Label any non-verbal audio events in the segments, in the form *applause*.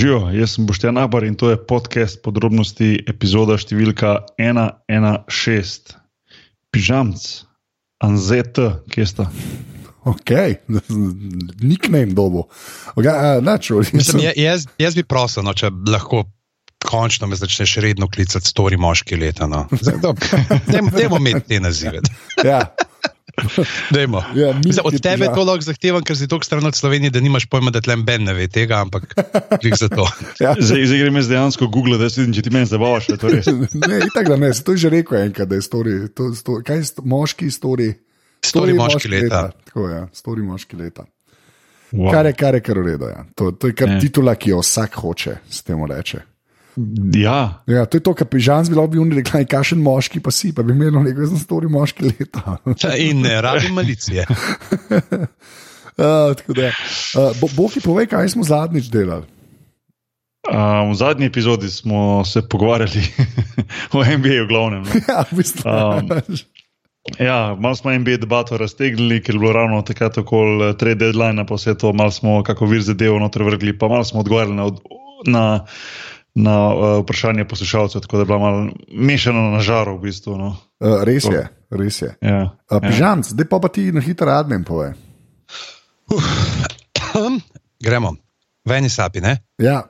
Živijo, jaz sem Boštjan Abar in to je podcast podrobnosti, epizoda številka 116. Pižamc, Anzet, kje sta? Ok, niknem dobo. Okay, naču, Mislim, jaz, jaz bi prosil, no, če lahko končno me začneš redno klicati stori moški leta. No. Dajmo imeti te nazive. ja, *laughs* Dajmo. Ja, mi Mislim, od tebe to lahko zahtevam, ker si tako stran od Slovenije, da nimaš pojma, da tlem Ben ne ve tega, ampak glih za to. *laughs* ja. Zdaj, zdaj grem jaz dejansko Google, da si vidim, če ti meni zabavaš. *laughs* Ne, itak da ne, to je že rekel enkrat, da je stori. To, sto, kaj je moški stori? Stori moški leta. Tako je, ja, stori moški leta. Wow. Kar je, kar je kar v redu. Ja. To, to je kar Ja. titula, ki jo vsak hoče, s tem reče. Ja, Ja, to je to, kar pižam bi lahko bil rekel, kašen moški pa si, pa bi imel nekaj za stori moški leta. In ne rabim malicije. Uh, *laughs* tako da, uh, bo, Boki, povej, kaj smo zadnjič delali. um, v zadnji epizodi smo se pogovarjali *laughs* o NBA, v glavnem. No. *laughs* Ja, v bistvu. Um, Ja, malo smo NBA debato raztegnili, ker je bilo ravno takrat okoli trade deadline, pa vse to, malo smo kako vir zadevo noter vrgli, pa malo smo odgovarjali na, od- na, na uh, vprašanje poslušalcev, tako da je bila malo mešana na žaru v bistvu. No. Uh, res je, res je. Ja, Uh, Pižam, zdaj pa, pa ti na hitro admin povej. *clears throat* Gremo. Veni sapi, ne? Ja,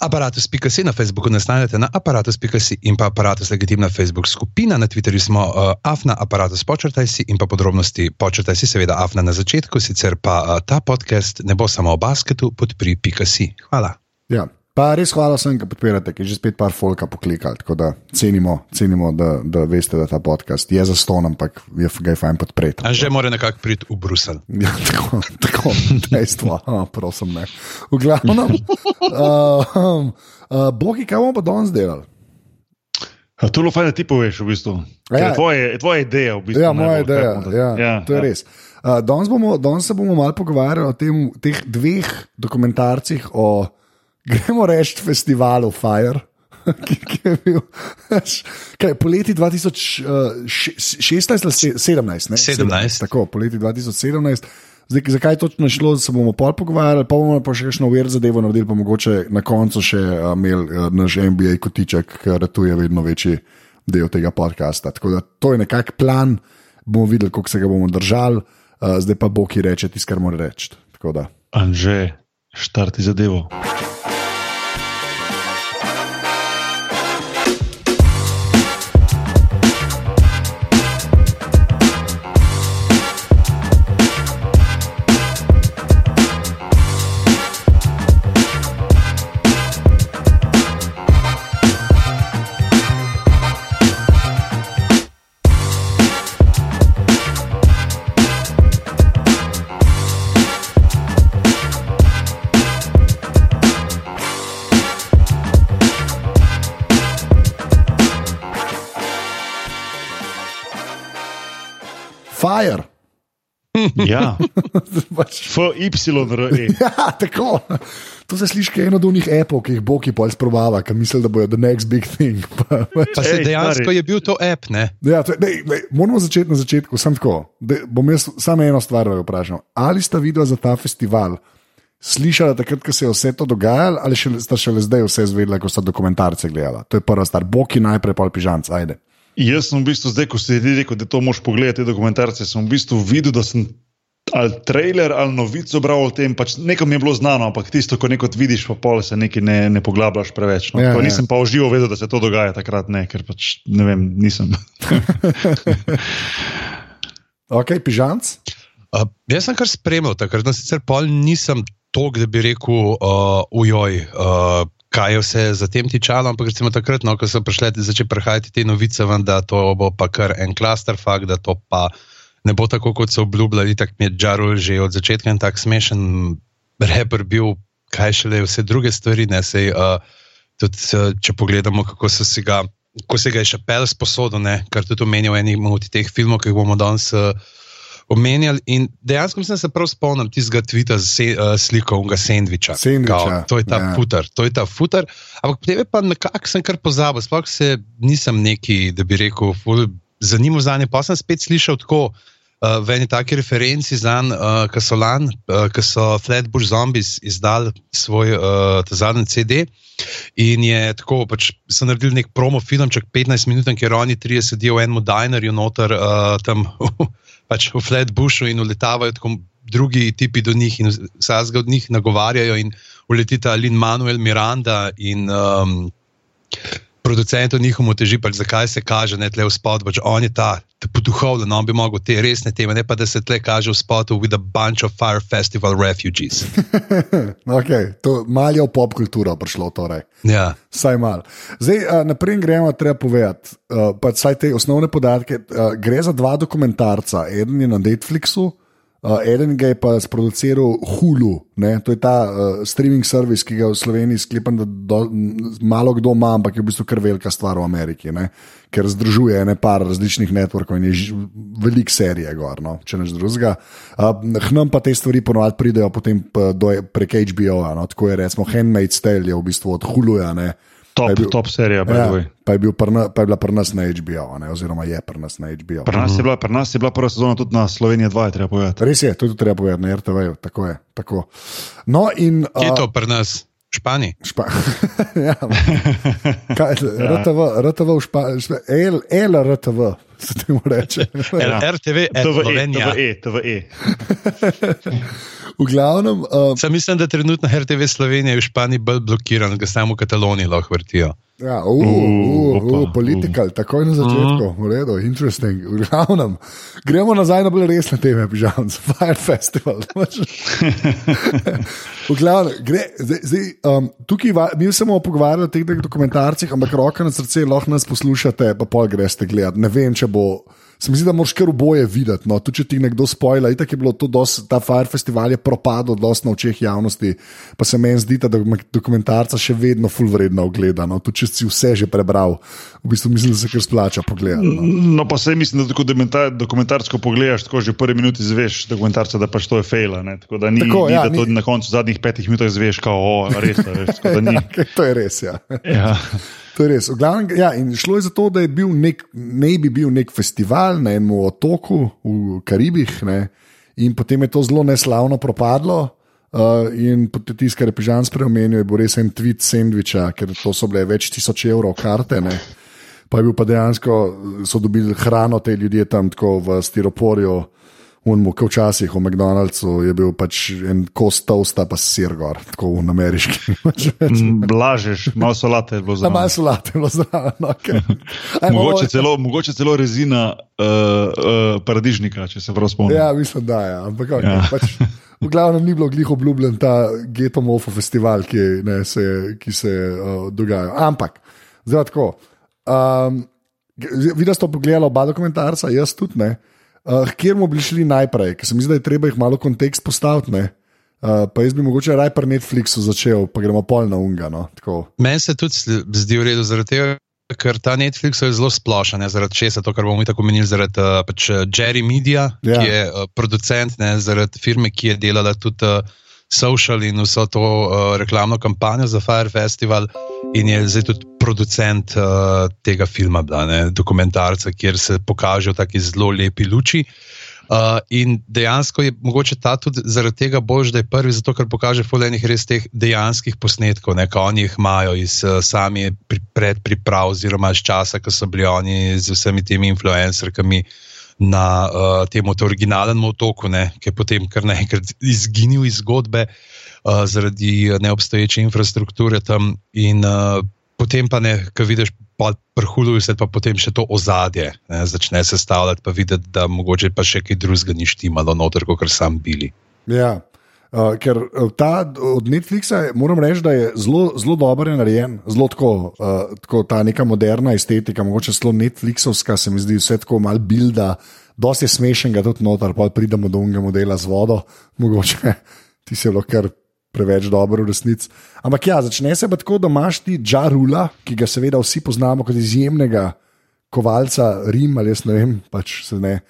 Aparatus.si na Facebooku nas najdete na aparatus.si in pa aparatus legitimna Facebook skupina, na Twitterju smo uh, afna aparatus počrtaj si in pa podrobnosti počrtaj si, seveda afna na začetku, sicer pa uh, ta podcast ne bo samo o basketu, podpri.si. Hvala. ja. Pa res hvala vsem, ki podpirate, ki je že spet par folka poklikali. Tako da cenimo, cenimo da, da veste, da ta podcast je za ston, ampak je, ga je fajn podpreti. A že mora nekako priti v Bruselj. *laughs* Ja, tako, tako dejstvo, A, prosim, ne. V glavnem, uh, *laughs* um, uh, Boki, kaj bomo pa danes delali? A to je bilo fajn, da ti poveš, v bistvu. Ja. Tvoje, tvoja ideja, v bistvu. Ja, moja najbolj, ideja. Ja, ja, to je ja. res. Uh, danes, bomo, danes se bomo malo pogovarjali o tem, teh dveh dokumentarcih o, gremo reči, festivalu Fire. *laughs* Ki, ki je bil kaj, poleti 2016 ali se- 17, ne? 17. Tako, poleti 2017. Zdaj, zakaj je točno šlo, se bomo pol pogovarjali, pa bomo pa še kakšno uver zadevo naredili, pa mogoče na koncu še uh, imeli uh, naš NBA kotiček, ki ratuje vedno večji del tega podcasta. Tako da to je nekak plan, bomo videli, kako se ga bomo držali, uh, zdaj pa bo ki reče tisto, kar mora reči. Anže, štarti zadevo. *laughs* Ja, Pač- FYRE. *laughs* Ja, tako. To se sliši kot eno od unih apov, ki jih Boki pol sprobava, ki misli, da bojo the next big thing. *laughs* Pa, Pa se Ej, dejansko stari. je bil to app, ne? Ja, to, je- dej, dej, moramo začeti na začetku. Sam tako. Dej, bom jaz samo eno stvar vprašal. Ali sta videla za ta festival slišala takrat, ko se je vse to dogajalo, ali še, sta šele zdaj vse zvedela, ko sta dokumentarce gledala? To je prva stvar. Boki najprej, pol pižanc, ajde. Jaz sem v bistvu zdaj, ko si ti rekel, da to moš pogledati, te dokumentarce, sem v bistvu videl, da sem ali trailer ali novico bral o tem, pač nekaj mi je bilo znano, ampak tisto, ko nekot vidiš, pa pol se nekaj ne, ne poglabljaš preveč. No. Ja, Ja, nisem pa uživo vedel, da se to dogaja takrat, ne, ker pač ne vem, nisem. *laughs* Ok, pižanc. Uh, jaz sem kar spremljal takrat, no sicer pol nisem tok, da bi rekel, uh, ujoj, uh, kaj je vse za tem tičalo, ampak recimo takrat, no, ko so prišle začeti prihajati te novice, ven, da to bo pa kar en klaster fakt, da to pa ne bo tako, kot so obljubljali, tako mi je Džarul že od začetka en tak smešen reper bil, kaj šele vse druge stvari, ne sej, uh, tudi uh, če pogledamo, kako so si ga. Ko se ga je še pel sposodil, ne, kar tudi omenil v enem od teh filmov, ki jih bomo danes uh, omenjali. In dejansko da se prav spomnim tistega tvita z se, uh, sliko unga sendviča. Sendviča, Kao, to je ta ja. futer, to je ta futer. Ampak potem je pa nekako sem kar pozabil, sploh se nisem neki, da bi rekel, zanimal za nje. Pa sem spet slišal tako uh, v eni taki referenci za uh, ki so lan, uh, ki so Flatbush Zombies izdali svoj uh, zadnji CD. In je tako, pač so naredili nek promo filmček, 15 minut, kjer oni trije sedijo v enem dinerju, noter uh, tam *laughs* pač v Flatbushu in uletavajo tako drugi tipi do njih in vsaj od njih nagovarjajo in uletita Lin Manuel Miranda in um, producentom njihovo teži, pač zakaj se kaže ne tle v spotu, pač on je ta, ta poduhovljen, on bi mogel te resne teme, ne pa da se tle kaže v spotu with a bunch of Fire Festival refugees. *laughs* ok, to malo v pop kulturo prišlo torej. Ja. Saj mal. Zdaj, naprej gremo, treba povedati, uh, pa saj te osnovne podatke. Uh, gre za dva dokumentarca, eden je na Netflixu. Uh, eden ga je pa sproduciral Hulu, ne? to je ta uh, streaming servis, ki ga v Sloveniji sklepam, da do, malo kdo ima, ampak je v bistvu kar velika stvar v Ameriki, ne? ker združuje ene par različnih networkov in je velik serije, gor, no? če neč drugega. Uh, Hnam pa te stvari ponovadi pridejo potem do, prek HBO-a, no? tako je recimo Handmaid's Tale je v bistvu od Huluja. Ne? Top, bil, top serija, ja, pa, je bil prna, pa je bila pri nas na HBO, ne, oziroma je pri nas na HBO. Pri nas, bila, pri nas je bila prva sezona tudi na Sloveniji 2, treba povedati. Res je, tudi treba povedati na RTV, tako je. Tako. No, in, Kje je to pri nas? Španiji. Špa *laughs* ja, kaj, *laughs* ja. RTV, RTV v Španiji, LRTV se temu reče. RTV, TVE, TVE. V glavnem. Uh, Sam mislim, da trenutno RTV Slovenija je v Španiji bolj blokiran, da samo v Kataloniji lahko vrtijo. Ja, uh, uh, uh, politikal, uh. takoj na začetku, uh. v redu, interesting. V glavnem, gremo nazaj na bolj resne teme, pižam, Fire Festival. *laughs* v glavnem, gre, zdaj, zdaj, um, tukaj mi se bomo pogovarjali o teh dokumentarcih, ampak roka na srce lahko nas poslušate, pa pol greste gledati. Ne vem, če bo se mi zdi, da moraš kar oboje videti. No. Tudi če ti nekdo spojla, tako je bilo to, dos, ta Fire Festival je propadel, dosti na očeh javnosti, pa se meni zdi, da dokumentarca še vedno full vredno ogleda. No. Tudi če si vse že prebral, v bistvu mislim, da se kar splača pogledati. No, no pa se mislim, da tako dokumentarsko pogledaš, tako že v prvi minuti zveš dokumentarca, da pač to je fail. Tako da ni, tako, ni ja, da to ni... na koncu zadnjih petih minut zveš, kao, o, res, res, *laughs* ja, to je res, ja. ja. To je res. Glavnem, ja, šlo je za to, da je bil nek, ne bi bil nek festival na enem otoku v Karibih, ne, in potem je to zelo neslavno propadlo. Uh, in tisti, kar je Pižan spremenil, je bil res en tweet sandviča, ker to so bile več tisoč evrov karte. Ne. Pa je bil pa dejansko, so dobili hrano te ljudje tam tako v stiroporju. Unmo, kot včasih v McDonald'su je bil pač en kos tosta, pa sir gor, tako v ameriški. *laughs* Blažeš, malo solate je bilo zraven. Malo solate je bilo zraven. Okay. *laughs* mogoče, celo, mogoče celo rezina uh, uh, paradižnika, če se prav spomnim. Ja, mislim, da je. Ja. Ampak okay, ja. pač, v glavnem ni bilo glih obljubljen ta Getomofo festival, ki, ne, se, ki se uh, dogaja. Ampak, zdaj tako. Um, Videla ste pogledala oba dokumentarca, jaz tudi ne. Uh, kjer bomo šli najprej, ker se mi zdi, da je treba jih malo kontekst postaviti. Uh, pa jaz bi mogoče raj pri Netflixu začel, pa gremo pol na unga. No? Meni se tudi zdi v redu, zaradi tega, ker ta Netflix je zelo splošen, ne? zaradi česa, to, kar bomo mi tako menili, zaradi uh, pač Jerry Media, ja. ki je uh, producent, ne? zaradi firme, ki je delala tudi. Uh, social in vso to uh, reklamno kampanjo za Fire Festival, in je zdaj tudi producent uh, tega filma, bila, ne, dokumentarca, kjer se pokažejo tako zelo lepi luči. Uh, in dejansko je mogoče ta tudi zaradi tega bolj, da je prvi, zato ker pokaže fulejnih res teh dejanskih posnetkov, ki oni jih imajo iz uh, sami predpriprav, oziroma iz časa, ko so bili oni z vsemi temi influencerkami na uh, tem originalnem otoku, ne, ki je potem kar naenkrat izginil iz zgodbe uh, zaradi neobstoječe infrastrukture tam. In uh, potem pa ne, ki vidiš, pa prhulujo se pa potem še to ozadje, ne, začne se stavljati, pa videti, da mogoče pa še kaj drugega ni štimalo noter, kot sam bili. Ja. Uh, ker ta od Netflixa, moram reči, da je zelo, zelo dobro narejen, zelo tako, uh, tako ta neka moderna estetika, mogoče zelo Netflixovska, se mi zdi vse tako mal bilda, dosti je smešen, da tudi noter, pa pridemo do unega modela z vodo, mogoče *laughs* ti se lahko preveč dobro v resnici. Ampak ja, začne se pa tako, da imaš ti Džarula, ki ga seveda vsi poznamo kot izjemnega kovalca Rim ali jaz ne vem, pač se ne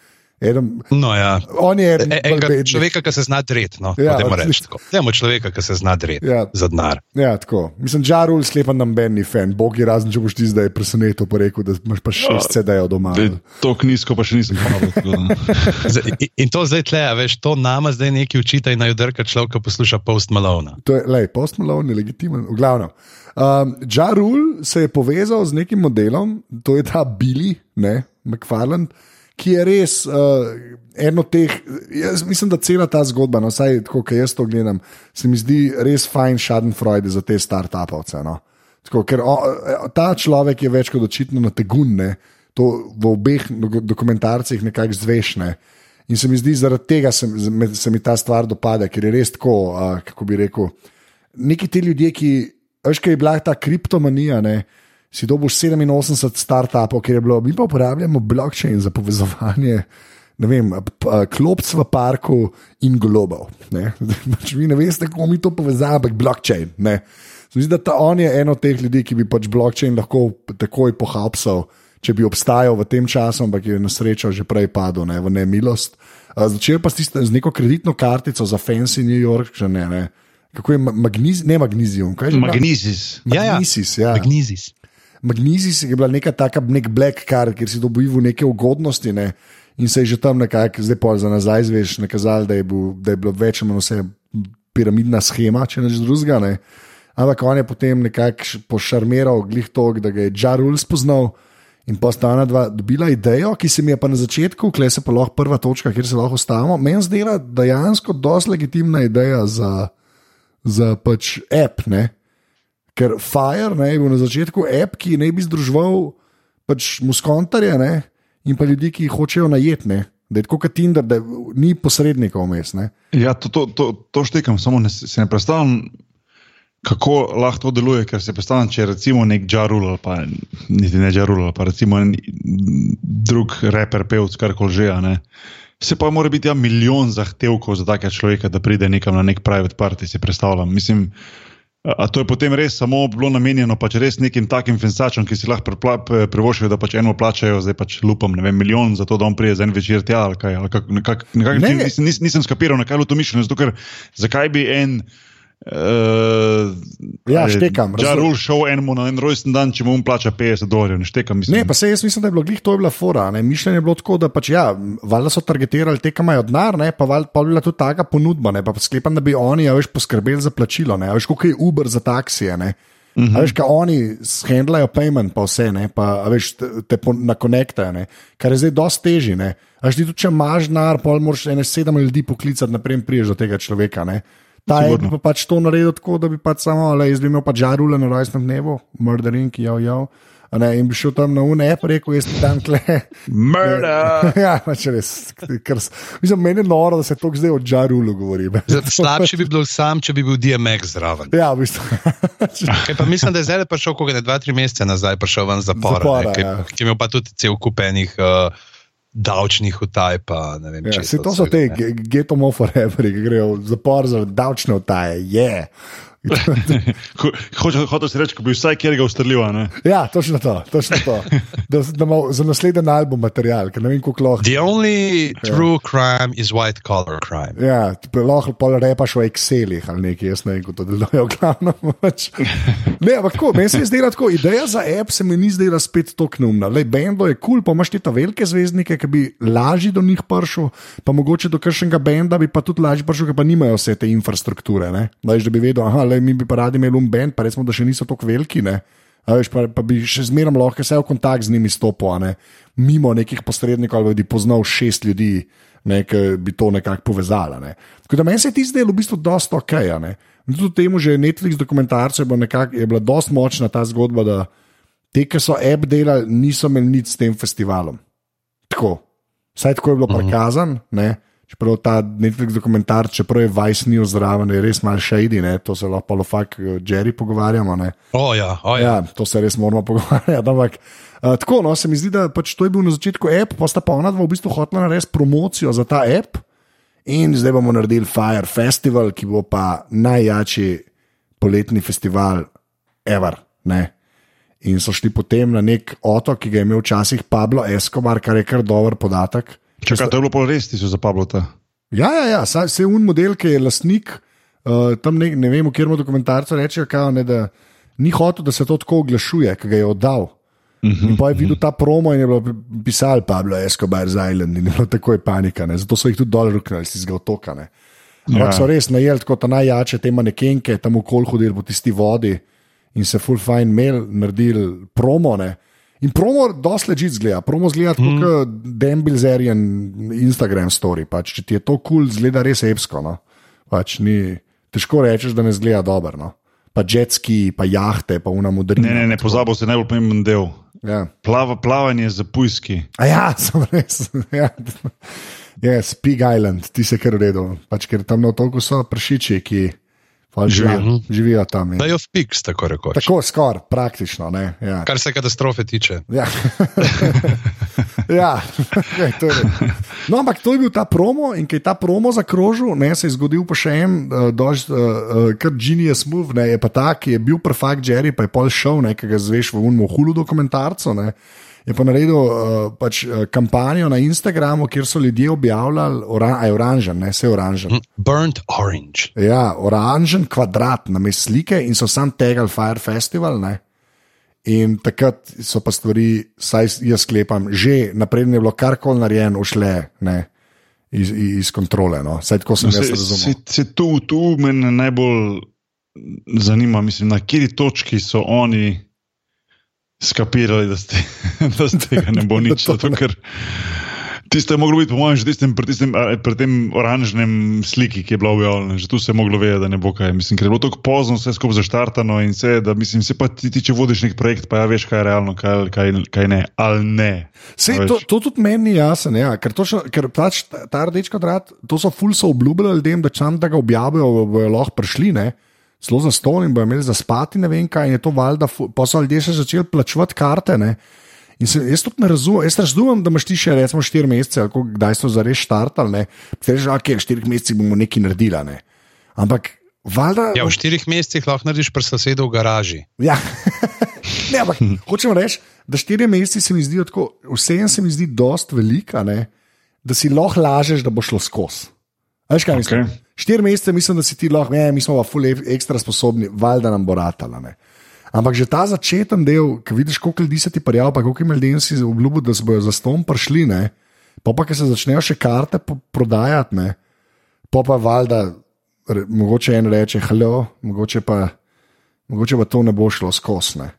Eden, No, ja. on je E- bolj Enega bednih. človeka, ki se zna dreti. No, Ja, ja, tako. Dajmo človeka, ki se zna dreti Ja. za denar. Ja, tako. Mislim, Džarul sklepa nam benni fan, bog je razen, če boš ti zdaj presenetil, pa rekel, da imaš pa šest CD-jev doma. To nizko pa še nisem pomagal. *laughs* In- In to zdaj tle, a veš, to nama zdaj neki učita in najudrka človeka posluša post Malone. To je, lej, postmalovni, legitimen, v glavnem. Um, ja Rule se je povezal z nekim modelom, to je ta Billy, ne, McFarland, ki je res uh, eno teh. Jaz mislim, da cela ta zgodba, no, vsaj tako, kot jaz to gledam, se mi zdi res fajn Schadenfreude za te start-upovce. No. Ker o, ta človek je več kot očitno na tegunne, to v obeh do- dokumentarcih nekako zvešne. In se mi zdi, zaradi tega se, me- se mi ta stvar dopade, ker je res tako, uh, kako bi rekel. Neki ti ljudje, ki, veš, kaj je bila ta kriptomanija, ne, si dobil 87 startupov, ker je bilo, mi pa uporabljamo blockchain za povezovanje. Ne vem, a, klopc v parku in global. Ne? *laughs* Pač vi ne veste, kako mi to povezujemo, ampak blockchain. Ne? Se Zdi, da ta on je eno od teh ljudi, ki bi pač blockchain lahko takoj pohapsal, če bi obstajal v tem času, ampak je na srečo že prej padel ne, v nemilost. A, Začel pa s, tiste, z neko kreditno kartico za Fancy New York, že ne. ne. Kako je ma- magniz, ne magnezijum, kaj je že? bilo? Magnizis. Ja, ja. Magnizis, ja. Magnizis. Magnizis je bila neka taka, nek black card, kjer si dobil neke ugodnosti. Ne? In se je že tam nekako, zdaj pa za nazaj zveš, nakazali, da je, bil, da je bilo več ali manj vse piramidna schema, če neč drugega. Ne? Ampak on je potem nekako pošarmiral glih to, da ga je Džarul spoznal. In pa sta ona dva dobila idejo, ki se mi je pa na začetku, kle se pa lahko prva točka, kjer se lahko ostavimo. Meni zdela dejansko dosti legitimna ideja za, za pač app. Ne? Ker Fire ne, je bil na začetku app, ki naj bi združeval pač muskontarje ne, in pa ljudi, ki hočejo najeti. ne. Da je tako kot Tinder, da ni posrednikov vmes. ne. Ja, to, to, to, to štekam, samo ne, si ne predstavljam, kako lahko to deluje. Ker si predstavljam, če je recimo nek Jarul ali pa niti ne Jarul ali pa recimo en drug reper, pevc, karkoli že. ne. Se pa mora biti ja milijon zahtevkov za takega človeka, da pride nekam na nek private party, si predstavljam. Mislim, A a to je potem res samo bilo namenjeno pač res nekim takim finsačem, ki si lahko privoščijo, da pač eno plačajo, zdaj pač lupam, ne vem, milijon za to, da on prije za en večer tja ali kaj. Ali kak, nekak, nekak, Ne, ne, nisem, nis- nisem skapiral, na kaj je to mišljeno, zato ker zakaj bi en. Uh, Ja, štekam, razumem. Žarul šel enemu na en rojsten dan, če mu on plača 50 dolarjev, ne štekam. Mislim, Ne, pa se jaz mislim, da je bilo glih to je bila fora. Ne. Mišljenje je bilo tako, da pač ja, valjda so targetirali te, ki imajo denar, ne, pa, val, pa bi bila tudi taka ponudba. Ne, pa sklepam, da bi oni ja, veš, poskrbeli za plačilo. Ne, a veš, koliko je Uber za taksije. Ne. Uh -huh. Veš, kaj oni handlajo payment, pa vse, ne, pa a veš, te, nakonektajo, ne, kar je zdaj dosti teži. Ne. A Veš, ti tudi, če imaš denar, pol moraš ene sedem ljudi poklicati, naprej priješ do tega človeka. Ne. Ta je pa pač to naredil tako, da bi pač samo, ali jaz bi imel pač žarule na rojstnem dnevu, murdering, jo, jo. a Ne, in bi šel tam na UNE, rekel, jaz ti tam kle. Murder! *laughs* ja, pač res. Ker, s- mislim, meni je noro, da se to zdaj o žarulu govori. Zdaj, Slabše bi bilo sam, če bi bil DMX zraven. Ja, v bistvu. *laughs* Kaj pa mislim, da je zdaj prišel, koliko ne dva, tri mesece nazaj, prišel ven zapora, Zapora, ne, ki, ja. ki je imel pa tudi cel kupenih uh, davčnih utaj. Pa, vem, Ja, česa se to so te ne. ge- ghetto more forever, ki grejo v zapor za davčne utaje. Yeah. Ho- hoče- reči, ko bi vsaj kjer ga ustrelil. a ne? ja, točno to. Točno to. Da, da ima za naslednji album material, ker ne vem, kako lahko. The only true crime is white collar crime. Ja, pa lahko pol repaš v Excelih ali nekaj, jaz ne vem, kako to deluje, glavno. *laughs* Pač. Ne, ampak tako, meni se je zdela tako, ideja za app se mi ni zdela spet tako neumna. Le, bendo je kul, cool, pa imaš ti ta velike zvezdnike, ki bi lažje do njih prišel, pa mogoče do kakšnega benda bi pa tudi lažje prišel, ki pa nimajo vse te infrastrukture. Ne? Da bi vedel, aha, le, mi bi pa radi imeli um bend, pa recimo, da še niso tako veliki. Ne? A veš, pa, pa bi še zmeraj lahko se v kontakt z njimi stopil, ne? mimo nekih posrednikov, ali bi poznal šest ljudi, ne, ki bi to nekako povezala. Ne? Tako da meni se je ti zdelo v bistvu dosta ok. Tudi temu že Netflix dokumentarce je, bilo nekako- je bila dosta močna ta zgodba, da te, ki so app delali, niso imeli nič s tem festivalom. Tako. Vsaj tako je bilo prikazano. ne. Čeprav ta Netflix dokumentar, čeprav je Vice News zraven, je res malo shady, ne? to se lahko lofak Jerry pogovarjamo. Ne? O ja, o ja. Ja, to se res moramo *laughs* pogovarjati. Ampak uh, tako, no, se mi zdi, da pač to je bil na začetku app, pa sta pa ona dva v bistvu hotela narediti promocijo za ta app. In zdaj bomo naredili Fire Festival, ki bo pa najjačji poletni festival ever. Ne? In so šli potem na nek otok, ki ga je imel včasih Pablo Escobar, kar je kar dober podatek. Čakaj, to je bilo pol res, ti so za Pablota. Ja, ja, ja. saj- saj un model, ki je lastnik, uh, tam ne, ne vem, v katerem dokumentarcu reče, kao, ne, da ni hotel, da se to tako oglašuje, ki ga je oddal. In pa je videl ta promo in je bilo pisal Pablo Escobar z Island in je bilo takoj panika, ne. zato so jih tudi dol ruknili iz tega otoka. Ne. Ampak Ja. so res najeli tako ta najjače te manekenke, tam okol hodili po tisti vodi in se full fine mail naredili promo. Ne. In promo dosti ležit zgleda, promo zgleda mm. kot Dembilzerian Instagram story. Pač, če ti je to kul, cool, zgleda res epsko. No. Pač, ni, težko rečeš, da ne zgleda dobro. No. Pa jetski, pa jahte, pa unamudrine. Ne, ne, ne, pozabil si najbolj pomemben del. Ja. Plava, plavanje za pujski. A ja, *laughs* sem res. Ja. Yes, Pig Island, ti se kar uredil, pač, ker tam na otoku so pršiči, ki živijo, Živijo. živijo tam. Da Ja. jo fiks, tako rekoč. Tako skoraj, praktično. Ne, ja. Kar se katastrofe tiče. Ja. *laughs* ja. Okay, to je res. no, ampak to je bil ta promo in ki je ta promo zakrožil, ne, se je zgodil pa še en, uh, dož, uh, uh, kar genius move, ne, je pa ta, ki je bil perfekt Jerry, pa je pol šel, ne, ki ga zveš v unmu hulu dokumentarcu. Ne. Je pa naredil uh, pač, uh, kampanjo na Instagramu, kjer so ljudje objavljali, ora, a je oranžen, ne vse oranžen. Burnt orange. Ja, oranžen kvadrat na mestu slike in so sam tegali Fire Festival. Ne? In takrat so pa stvari, saj jaz sklepam, že napredno je bilo karkoli narejeno, ušle ne, iz, iz kontrole. No. Saj tako sem No, jaz se, razumel. se, se tu, tu me najbolj zanima, mislim, na kateri točki so oni skapirali, da, ste, *laughs* da z tega ne bo nič. To Zato, ne. ker Tisto je moglo biti, po mojem, že tistem, pri, tistem, pri tem oranžnem sliki, ki je bila objavljena. Že tu se je moglo vedeti, da ne bo kaj. Mislim, ker je bilo tako pozno, vse skupaj zaštartano in vse, da mislim, se pa ti, ti če vodiš nek projekt, pa ja veš, kaj je realno, kaj, kaj, kaj ne. Ali ne. Sej, to, to tudi meni ni jasno, ja, ker, točno, ker pač ta, ta rdeč kvadrat, to so ful so obljubljali ljudem, da če sam da ga objavijo, bojo lahko prišli, ne, zelo za ston in bojo imeli za spati, ne vem kaj, in je to valjda, pa so ljudje še začeli plačevati karte. Ne. In se, jaz tudi ne razumem, jaz razumem, da imaš ti še recimo štiri mesece, ali kdaj so zares štartali, ne, ti rečeš, ok, v štirih mesecih bomo nekaj naredili, ne. ampak valjda. Ja, v štirih mesecih lahko narediš pri sosedu v garaži. Ja. *laughs* ne, ampak hočem reči, da štiri mesece se mi zdijo tako, vseeno se mi zdi dost velika, ne, da si lahko lažeš, da bo šlo skozi. Veš kaj mislim? Štiri mesece mislim, da si ti lahko, ne, mi smo pa ful e- ekstra sposobni, valjda nam bo ratala. Ne. Ampak že ta začeten del, ki vidiš, koliko ljudi se ti prijavlja, pa koliko ljudem si obljubil, da se bodo za ston prišli, ne, pa pa, ki se začnejo še karte prodajati, ne, pa pa valjda, re, mogoče en reče, halo, mogoče pa, mogoče pa to ne bo šlo skozi. ne.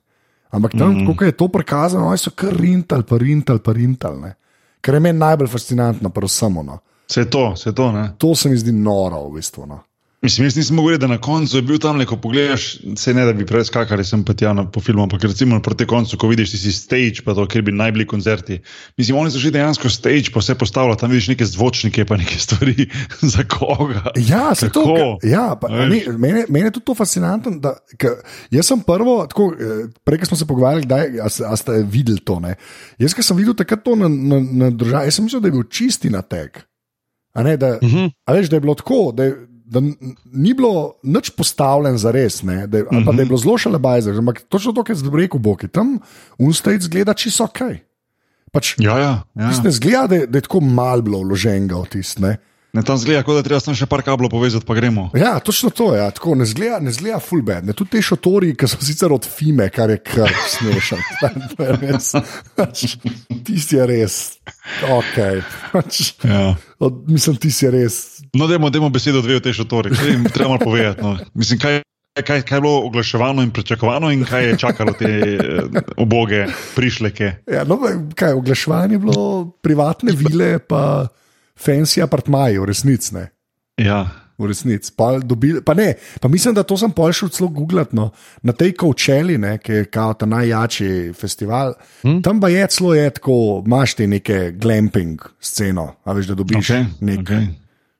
Ampak tam, mm -hmm. ko je to prikazano, oni so kar rintal, pa rintal, pa rintal. Ne. Kar je meni najbolj fascinantno, pa samo. No. Je to, je to. Ne? To se mi zdi noro, v bistvu. No. Mislim, jaz nisem mogel reči, da na koncu je bil tam, le, ko pogledaš, se ne da bi preveč skakali, sem pa tja na, po filmu, ampak recimo proti koncu, ko vidiš tisti stage, pa to, kjer bi naj bili koncerti. Mislim, oni so že dejansko stage, pa vse postavljajo, tam vidiš neke zvočnike, pa neke stvari *laughs* za koga. Ja, se to Kako? ka- Ja, pa, ne, mene, mene je tudi to fascinantno. Da, ka, jaz sem prvo, tako, eh, prej smo se pogovarjali, kdaj, a, s- a ste videli to. Ne? Jaz, ki sem videl takrat to na, na, na državi, jaz sem mislil, da je bil čisti natek. A ne, da, Uh -huh. a veš, da je bilo tako, da, je, da ni bilo nič postavljen za res, ne, da, je- ali pa da je bilo zelo šele bajzer. Ampak točno to, kar zdaj rekel Boki, tam unstajc zgleda čisto ok. Pač, Ja, ja. ja. Ne zgleda, da je, da je tako malo bilo vloženega v tisto. Ne. Tam zgleda, kot da treba samo še par kablov povezati, pa gremo. Ja, točno to je. Ja. Tako, ne zgleda, ne zgleda full bad. Ne. Tudi te šotori, ki so sicer od Fime, kar je kar smešen. To je res. Pač, Tisti je res. Okay. Pač, Ja. od, mislim, tisti je res. No, dajmo, dajmo besedo dve o tej šotori. Saj jim Treba povedati. No. Mislim, kaj, kaj, kaj je bilo oglaševano in pričakovano, in kaj je čakalo te eh, oboge prišleke. Ja, no, kaj, oglaševanje je bilo privatne vile, pa fancy apartmaji, v resnici. ne. Ja. V resnici. Pa, dobili, pa ne, pa mislim, da to sem pol šel celo googlati. No. Na tej Kowčeli, ne, ki je kao ta najjači festival, hmm? tam pa je celo je tako, imaš ti neke glamping sceno, a veš, da dobiš Okay, nek okay.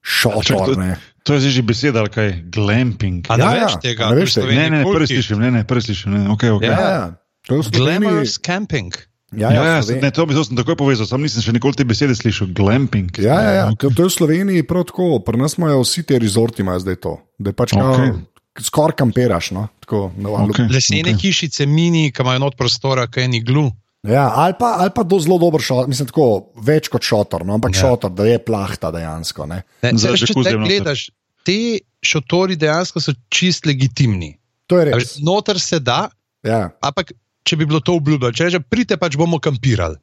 šotor. To, ne. to je že beseda, ali kaj? Glamping. A ne Ja, ja, ja, veš tega? a ne To je veš v tega? Sloveniji Ne, ne, prvi kulti. slišim, ne, ne, prvi slišim. Ne, okay, okay. Ja. Ja, ja. To je v Sloveniji. Glamorous camping. Ja, Ja, ja, se- Sloveniji- ne, to bi sem takoj povezal, sam nisem še nikoli te besede slišal. Glamping. Ja, ja, ja. To, to je v Sloveniji prav tako, pri nas imajo vsi ti rezorti, imajo zdaj to. Da je pač okay. skoraj kamperaš. No? Tako, no, Okej. Lesene okej. okay. hišice, mini, ki imajo not prostora, kaj ni glu. Ja, ali pa, ali pa do zelo dober šotor, mislim, tako več kot šotor, no, ampak Ja. ja. šotor, da je plahta dejansko. Ne. Ne, Za saj veš, če te noter. gledaš, te šotori dejansko so čist legitimni. To je res. Noter se da, Ja, ampak če bi bilo to obljubljeno, če rečeš, pridite pač bomo kampirali.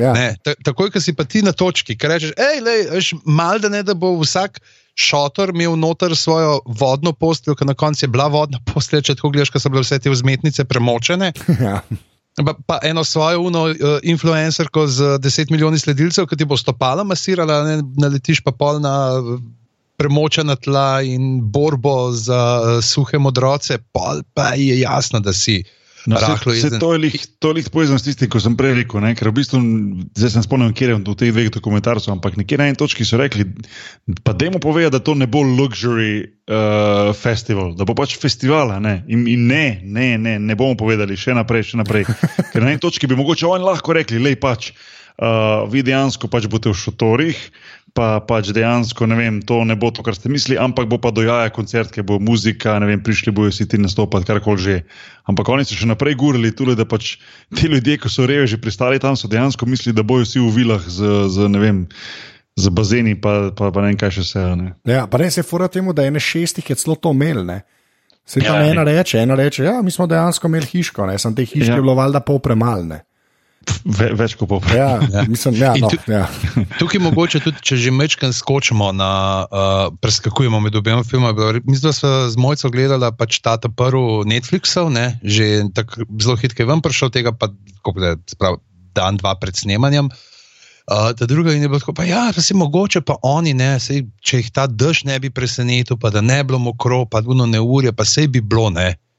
ja. Ne, ta, takoj, ko si pa ti na točki, ki rečeš, hej, lej, veš, mal da ne, da bo vsak šotor imel noter svojo vodno posteljo, ki na koncu je bila vodna postelja, če tako gledaš, ko so bile vse te vzmetnice premočene. *laughs* ja. Pa, pa eno svojo uno, uh, influencerko z 10 milijoni sledilcev, ki ti bo stopala masirala, ne, naletiš pa pol na eh, premočena tla in borbo za uh, suhe modroce, pol pa je jasno, da si. No, se, rahlo se jezen. to je lih, to je lih povezano s tistim, ko sem prej rekel. Ne? Ker v bistvu, zdaj sem spomnil, kje je v teh dveh dokumentarcih, ampak nekje na eni točki so rekli, pa dajmo povedati, da to ne bo luxury uh, festival, da bo pač festival. a Ne? In, in ne, ne, ne, ne bomo povedali še naprej, še naprej. *laughs* Ker na eni točki bi mogoče oni lahko rekli, lej pač. Uh, vi dejansko pač boste v šotorih, pa pač dejansko ne vem, to ne bo to, kar ste mislili, ampak bo pa dojaja koncert, ki bo muzika, ne vem, prišli bojo si ti nastopati, karkoli že. Ampak oni so še naprej gurali tudi, da pač ti ljudje, ki so reveži pristali tam, so dejansko mislili, da bojo vsi v vilah z, z ne vem. Z bazeni, pa, pa, pa ne vem, kaj še vse. a Ne. Ja, pa res je fura temu, da ene šestih je celo to imel. Ne. Se tam Ja, ja, ena reče, ena reče, ja, mi smo dejansko imeli hiško, ne, sem te hiške Ja. ja. bilo valjda pol premalne. Ve, več kot poprej. Ja, ja. mislim, ja, no, tu- ja. Tukaj mogoče tudi, če že mečkam skočimo na, uh, preskakujemo med obema filmoma. Mislim, da smo z mojco gledali pač ta prvi Netflixov, ne, že tako zelo hitro je ven prišel, tega pa da pravi, dan, dva pred snemanjem. Uh, ta druga in je bilo tako, pa ja, da si mogoče pa oni, ne, sej, če jih ta dež ne bi presenetil, pa da ne bi bilo mokro, pa duno neurje, pa sej bi bilo, ne. Ke-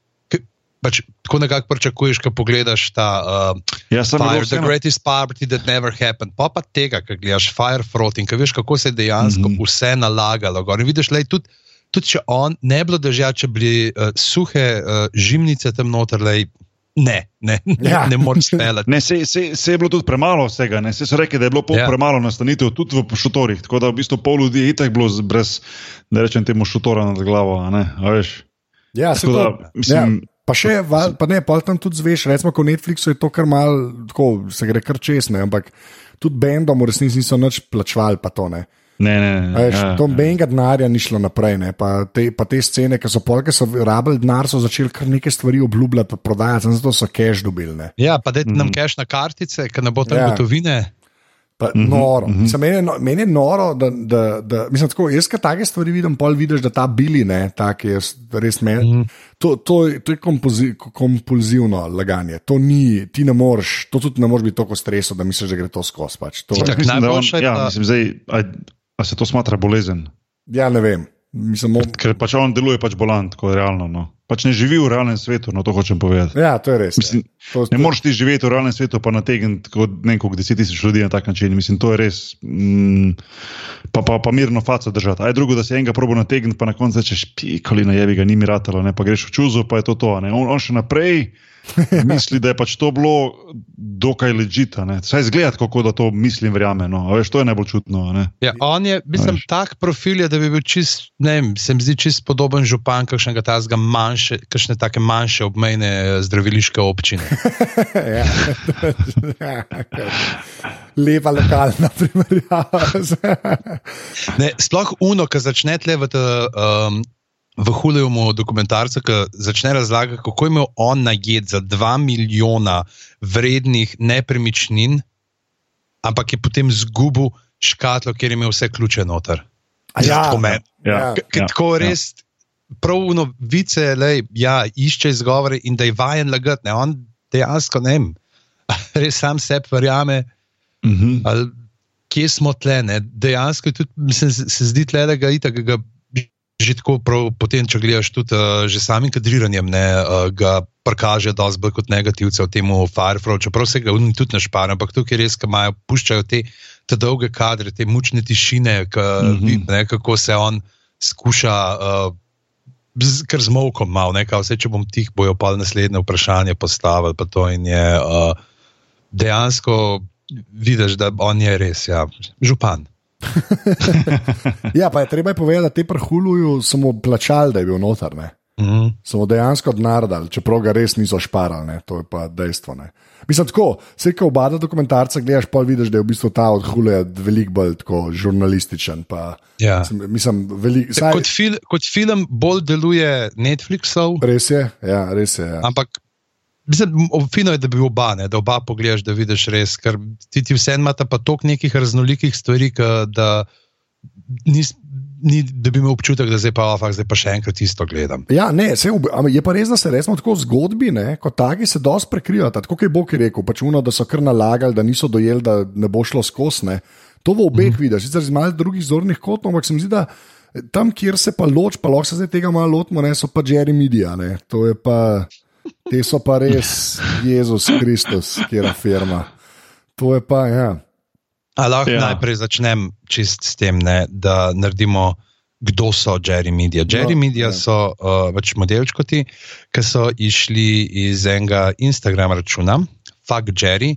Pač, tako nekako pričakuješ, ko pogledaš ta uh, Ja, Fire, the greatest party that never happened. Pa pa tega, ki gledaš Firefront in ki veš, kako se je dejansko mm. -hmm. vse nalagalo. Gor. In vidiš, lej, tudi, tudi če on ne bi bilo držal, če bi bili uh, suhe uh, žimnice tam noter, lej, ne, ne, Ja. ja. ne moreš speljati. *laughs* Ne, se, se, se je bilo tudi premalo vsega. Ne. Se so rekli, da je bilo pol Ja. premalo nastanitev tudi v šotorih. Tako da v bistvu pol ljudi je itak bilo brez, da rečem temu šotora nad glavo. a ne, a veš. ja, se Tako da, mislim, ja. Pa še, val- pa ne, pa tam tudi zveš, recimo, ko Netflixu je to kar mal, tako se gre kar česne, ampak tudi bendom v resnici niso nič plačvali, pa to ne. Ne, ne, ne. Veš, ja, to ja. benga denarja ni šlo naprej, ne? pa te, pa te scene, ki so polke, so rabili denar, so začeli kar nekaj stvari obljubljati, prodajati, zato so cash dobili. Ne? Ja, pa da nam Mhm. keš na kartice, ker ne bo tam Ja. ja. gotovine. -hmm, noro. Mm -hmm. mislim, meni, je no, meni je noro, da, da, da mislim, tako, jaz, ki take stvari vidim, pol vidiš, da ta bili, ne, tak je res meni. Mm -hmm. To, to, je- to je kompozi, kompulzivno laganje. To ni, ti ne moreš, to tudi ne moreš biti tako streso, da misliš, da gre to skozi. Pač. To, da on, najboljše je ja, pa- mislim, zdaj, a, a se to smatra bolezen? ja, ne vem. Mislim, mo, Ker pač on deluje pač bolan, tako realno. No. Pač ne živi v realnem svetu, no to hočem povedati. ja, to je res. Mislim, ja. to, Ne moreš ti živeti v realnem svetu, pa nategniti kot nekaj deset tisoč ljudi na tak način. Mislim, to je res. Mm, pa, pa, pa mirno faco držati. Aj drugo, da si enega probo nategniti, pa na koncu rečeš, pikoli na jevi ga ni mi ratalo, ne pa greš v čuzo, pa je to to. a. On, on še naprej *laughs* misli, da je pač to bilo dokaj ležita. Saj zgleda, kako da to mislim, verjame. No. Veš, to je najbolj čutno. Ne? Ja, on je, mislim, Veš. tak profil je, da bi bil čist, ne vem, se mi zdi čist podoben župan kakšnega tazga manjše, kakšne take manjše obmejne eh, zdraviliške občine. *laughs* ja. *laughs* Lepa lokalna primerjava. Ne, sploh uno, ki začne tle v, ta, um, v Huljumu dokumentarcu, ki začne razlagati, kako je imel on najed za 2 milijona vrednih nepremičnin, ampak je potem zgubil škatlo, kjer je imel vse ključe noter. A ja, Tako meni. Ja. Ja, Tako ja. res, pravno vice, lej, ja, išče izgovore in da je vajen lagati. Ne? On dejansko ne vem, *laughs* res sam sebi verjame, Mhm. ali kje smo tle. Ne? Dejansko je tudi, mislim, se, se zdi tle, da ga itak. Ga, Že tako, prav, potem, če gledaš tudi uh, že samim kadriranjem, ne, uh, ga prikaže dosti bolj kot negativce v tem Fireflow, čeprav se ga oni tudi našpara, ampak tukaj res, ki imajo, puščajo te, te dolge kadre, te mučne tišine, k, mm. -hmm. ne, kako se on skuša, uh, z, kar z mokom malo, ne, kao, vse, če bom tih, bojo pa naslednje vprašanje postavili, pa to in je uh, dejansko vidiš, da on je res, ja, župan. *laughs* ja, pa je treba je povedati, da te prhuluju samo plačali, da je bil notar. Ne? Mhm. Samo dejansko denar dali, čeprav ga res niso šparali, ne? to je pa dejstvo. Ne? Mislim, tako, vse, ko oba dokumentarca gledaš, pa vidiš, da je v bistvu ta od Hule veliko bolj žurnalističen. Pa, Ja. sem- mislim, velik, saj, Kot, fil, kot film bolj deluje Netflixov, res je, ja, res je. Ja. ampak mislim, fino je, da bi oba, ne, da oba pogledaš, da vidiš res, ker ti, ti vse imata pa toliko nekih raznolikih stvari, ke, da, nis, ni, da bi imel občutek, da zdaj pa, oh, fak, zdaj pa še enkrat isto gledam. Ja, ne, se, je pa res, da se resno tako zgodbi, ne, kot taki, se dosti prekrivata. Tako je Bog rekel, pač uno, da so kar nalagali, da niso dojeli, da ne bo šlo skozi. ne. To v obeh mm. vidiš, sicer iz malce drugih zornih kotov, ampak se mi zdi, da tam, kjer se pa loč, pa lahko se zdaj tega malo lotimo, ne, so pa Jerry Media. Ne. To je pa, te so pa res Jezus Kristus, kjera firma. To je pa, ja. A lahko Ja. najprej začnem čist s tem, ne, da naredimo, kdo so Jerry Media. Jerry No, Media ja. so uh, pač modelčkoti, ki so išli iz enega Instagram računa, Fuck Jerry,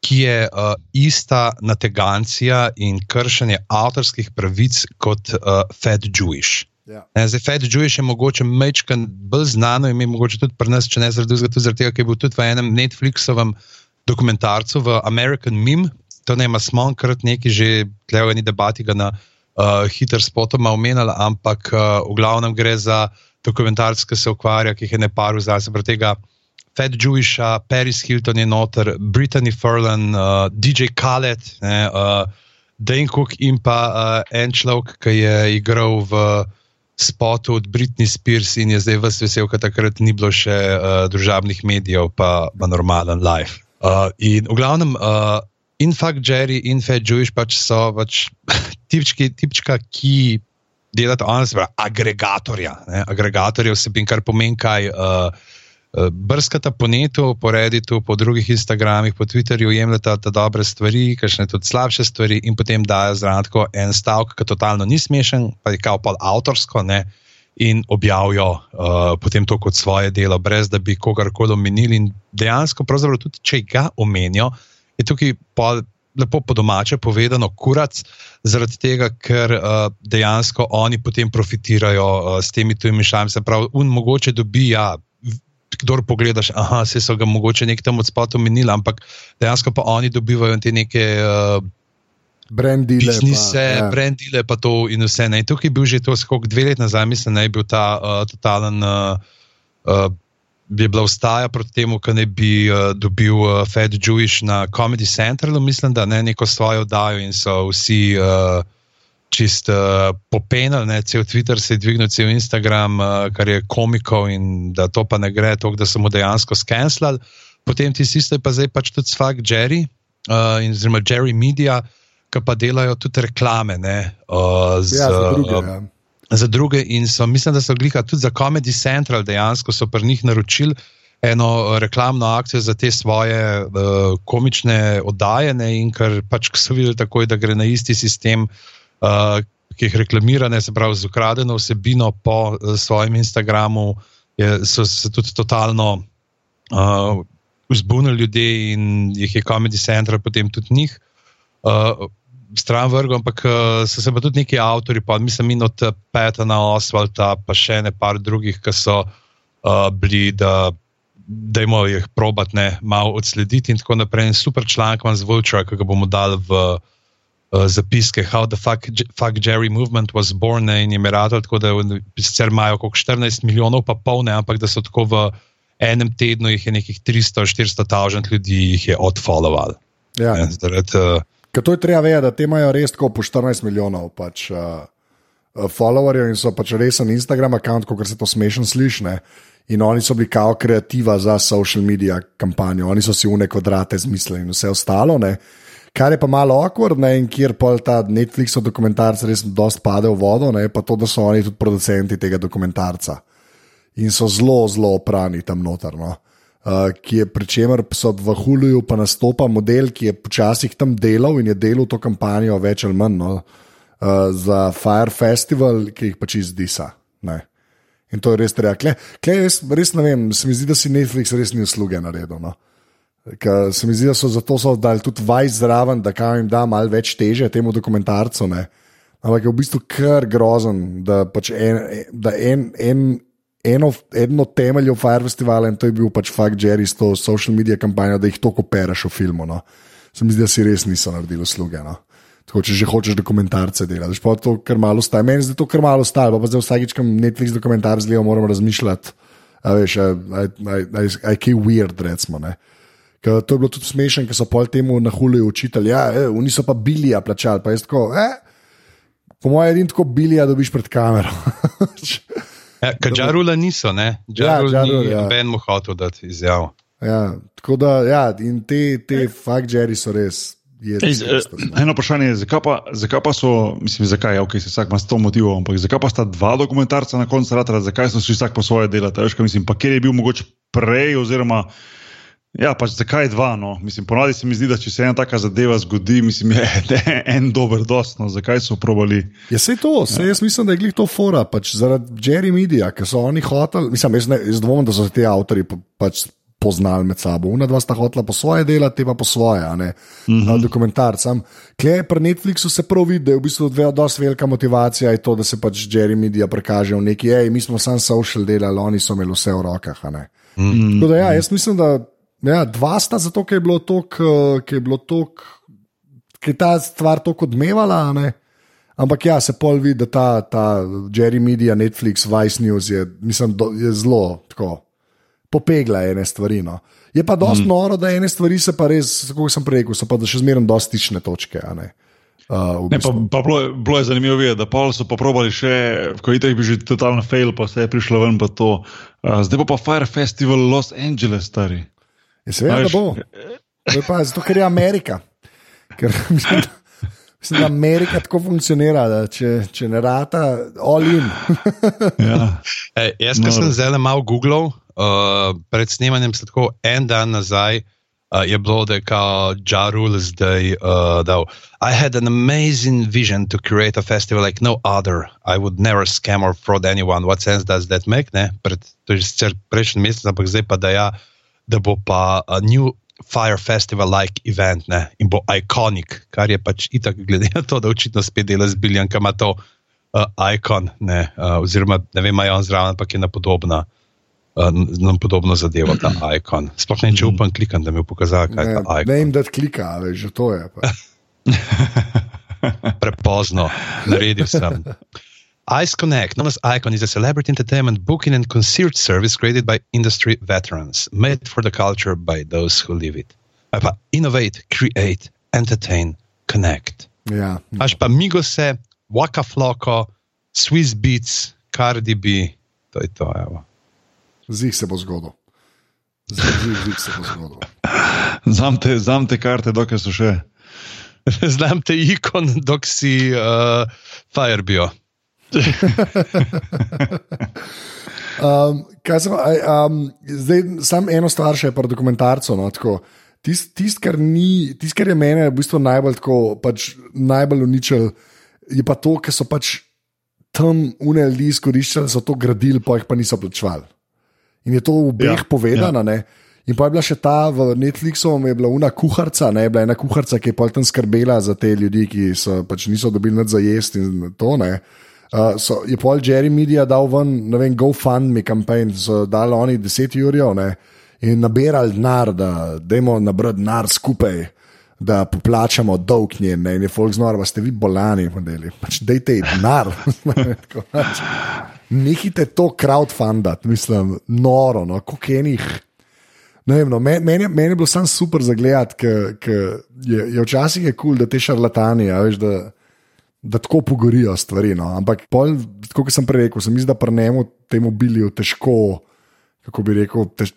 ki je uh, ista nategancija in kršenje avtorskih pravic kot uh, Fat Jewish. Ja. Ne, zdaj, Fat Jewish je mogoče mečkan bolj znano ime, mogoče tudi pri nas, če ne zaradi drugega, tudi zaradi tega, ker je bil tudi v enem Netflixovem dokumentarcu v American Meme. To ne ima smonkrat neki že, tlega ni debati ga na uh, hiter spotoma omenjala, ampak uh, v glavnem gre za dokumentarc, ki se ukvarja, ki jih je ne par vzal, se pravi tega. Fat Jewisha, Paris Hilton je noter, Brittany Furlan, uh, DJ Khaled, ne, uh, Dane Cook in pa uh, en človek, ki je igral v spotu od Britney Spears in je zdaj vse vesel, ker takrat ni bilo še uh, družabnih medijev, pa, pa normalen life. Uh, in v glavnem, uh, in Fuck Jerry in Fat Jewish pač so pač *laughs* tipčki, tipčka, ki delata, ona se pravi, agregatorja. Ne? Agregatorja vsebin, kar pomeni, kaj. Uh, Brskata po netu, po Redditu, po drugih Instagramih, po Twitterju, jemljata ta dobre stvari, kakšne tudi slabše stvari, in potem dajo zraven tako en stavek, ki totalno ni smešen, pa je kao pol avtorsko, ne, in objavijo uh, potem to kot svoje delo, brez da bi kogarkoli omenili. In dejansko, pravzaprav tudi če ga omenijo, je tukaj pol. Lepo po domače povedano, kurac, zaradi tega, ker uh, dejansko oni potem profitirajo uh, s temi tujimi šami. Se pravi, un mogoče dobi, ja, kdor pogledaš, aha, se so ga mogoče nek tam od spota omenili, ampak dejansko pa oni dobivajo te neke uh, Brandile. biznise, pa, ja. brandile, pa to in vse. Ne. Tukaj je bil že to, skok dve leti nazaj, mislim, da je bil ta uh, totalen. Uh, uh, Je bila vstaja proti temu, da ne bi uh, dobil uh, Fed Jewish na Comedy Centralu, mislim, da ne neko svojo oddajo in so vsi uh, čist uh, popenali, ne, cel Twitter se je dvignil, cel Instagram, uh, kar je komikov in da to pa ne gre, to, da so mu dejansko skenslali. Potem ti isto je pa zdaj pač tudi svak Jerry uh, in oziroma Jerry Media, ki pa delajo tudi reklame. Ne, uh, z, Ja, za druge. uh, Ja. za druge in so, mislim, da so gliha tudi za Comedy Central dejansko so pri njih naročili eno eh, reklamno akcijo za te svoje uh, komične oddaje ne, in ker pač so videli takoj, da gre na isti sistem, uh, ki jih reklamirane, se pravi z ukradeno vsebino po uh, svojem Instagramu, je, so se tudi totalno uh, vzbunili ljudje in jih je Comedy Central potem tudi njih. Uh, stran vrgel, ampak so se pa tudi neki avtori, pa mislim, in od Petana Osvalda, pa še ne par drugih, ki so uh, bili, da jim jih probat ne malo odslediti in tako naprej. In super članek imam z Vulture, ki ga bomo dali v uh, zapiske, How the fuck, fuck Jerry Movement was born ne, in je Meratel, tako da sicer imajo okrog 14 milijonov, pa polne, ampak da so tako v enem tednu jih je nekih 300-400 tavžant ljudi jih je odfollowal. Ja. Ne, zaradi, uh, Ker to je treba vedeti, da te imajo res tako po 14 milijonov pač, uh, uh, followerjev in so pač resen Instagram račun, kot se to smešno sliši. In oni so bili kao kreativa za social media kampanjo, oni so si une kvadrate zmislili in vse ostalo. Ne. Kar je pa malo awkward, ne, in kjer pa ta Netflixov dokumentarc res dosta pade v vodo, ne, pa to, da so oni tudi producenti tega dokumentarca. In so zelo, zelo oprani tam noter. No. Uh, ki je pri čemer so v Huluju pa nastopa model, ki je počasih tam delal in je delal to kampanjo več ali manj no, uh, za Fire Festival, ki jih pač izdisa. Ne. In to je res treba. Kle, kle res, res ne vem, se mi zdi, da si Netflix res ni usluge naredil. No. Ker se mi zdi, da so zato so dali tudi vaj zraven, da kam jim da malo več teže temu dokumentarcu. Ne. Ampak je v bistvu kar grozen, da pač en, da en, en eno, eno temeljev Fire Festivala in to je bil pač fakt Jerry s to social media kampanjo, da jih toliko pereš v filmu. No. Se mi zdi, da si res niso naredili usluge. No. Tako, če že hočeš dokumentarce delati, pa to kar malo staje. Meni se to kar malo staje, pa zdaj vsakič, ko Netflix dokumentar zlijo, moramo razmišljati, a veš, aj kaj weird, recimo. Ne. Ker to je bilo tudi smešno, ker so pol temu na hulju učitelji, ja, e, oni so pa bilija plačali, pa je tako, eh, po mojem, edin tako bilija dobiš pred kamero. Ja, *laughs* Ker žarula niso, ne? Žarul ja, ni ja. noben mu hotel dati izjav. Ja, tako da, ja, in te, te fakt žeri so res. Ej, eno vprašanje je, zakaj pa, zakaj pa so, mislim, zakaj je, okay, vsak ima s to motivom, ampak zakaj pa sta dva dokumentarca na koncu rata, zakaj so si vsak po svoje delati, veš, kaj mislim, pa kjer je bil mogoče prej, oziroma, ja, pač zakaj dva, no, mislim, ponavadi se mi zdi, da če se ena taka zadeva zgodi, mislim, *laughs* je en dober dostno, zakaj so probali. Ja, se to, se ja. jaz mislim, da je glih to fora, pač zaradi Jerry Media, ker so oni hoteli, mislim, jaz, ne, jaz dvomim, da so se ti avtori pač poznali med sabo. Una dva sta hotela po svoje dela, te pa po svoje, ne uh. -huh. dokumentarcem. Klej pri Netflixu se prav vidi, da je v bistvu dve dosti velika motivacija to, da se pač Jerry Media prikaže v neki, hej, mi smo sam social delali, oni so imeli vse v rokah. Uh -huh. da, ja, jaz mislim, da ja, dva sta zato, ker je bilo tok, ker je bilo tok. Ker je ta stvar tako odmevala, ampak ja, se pol vidi, da ta, ta Jerry Media, Netflix, Vice News je, mislim, do, je zelo tako popegla ene stvari. No. Je pa dosti mm. noro, da ene stvari se pa res, kako sem rekel, so pa še zmeraj dosti stične točke. Uh, ne, pa, pa bilo, bilo je zanimivo videti, da pol so poprobali še, ko je bi že totalno fail, pa se je prišlo ven pa to. Uh, zdaj pa pa Fire Festival Los Angeles, stari. Je seveda, da bo. Pa, zato, ker je Amerika. Ker, *laughs* mislim, mislim, da Amerika tako funkcionira, da če, če ne rata, all in. *laughs* ja. Ej, jaz, ki no. sem zdaj malo googlal, uh, pred snemanjem, tako en dan nazaj, uh, je bilo, da je kao Jarul zdaj uh, dal. I had an amazing vision to create a festival like no other. I would never scam or fraud anyone. What sense does that make? Ne? Pred, to je sicer prejšnji mesec, ampak zdaj pa da, ja, da bo pa new. Fire Festival like event ne? in bo ikonik, kar je pač itak, glede na to, da očitno spet dela z Biljem, ki ima to uh, ikon, uh, oziroma ne vem, ali je on zraven, ampak je napodobna. Uh, nam podobno zadevo, ta *clears throat* ikon. Sploh ne če mhm. upam klikati, da mi pokazal, kaj je ta ikon. Ne vem, da klika, ali že to je. *laughs* Prepozno, naredil sem. *laughs* Ice Connect, known as Icon, is a celebrity entertainment booking and concert service created by industry veterans, made for the culture by those who live it. Pa innovate, create, entertain, connect. Ja. Až pa Migose, Waka Flocko, Swiss Beats, Cardi B, to je to. Evo. Zig se bo zgodil. Zig, zig se bo zgodil. Zamte, zamte karte, dokaj so še. *laughs* Znam te ikon, dok si uh, Firebio. Um, sem, um, zdaj, sam eno stvar še je pri dokumentarcu. No, Tisto, tist, kar, tist, kar je meni v bistvu najbolj, tako, pač, najbolj uničil, je pa to, ker so pač tam uneli izkoriščali, so to gradili, pa jih pa niso plačevali. In je to v obeh ja, povedano. Ja. In pa je bila še ta v Netflixu, je bila ena kuharica, ne bila ena kuharica, ki je pa tam skrbela za te ljudi, ki so, pač niso dobili nič za jesti in to. Uh, so, je pol Jerry Media dal ven, ne vem, GoFundMe kampanje, so dali oni 10 jurjev in nabirali denar, da dajmo nabrati denar skupaj, da poplačamo dolg njen. In je folk znor, pa ste vi bolani, modeli. Pač dajte denar. *laughs* nehite to crowdfundati, mislim, noro, no, kako enih. No, meni, meni, je bilo samo super za gledati, ker je, je včasih je kul, cool, da te šarlatani, ja, veš, da, da tako pogorijo stvari. No. Ampak, pol, kot sem prej rekel, sem mislil, da prnemo temu bilju težko, kako bi rekel. Tež,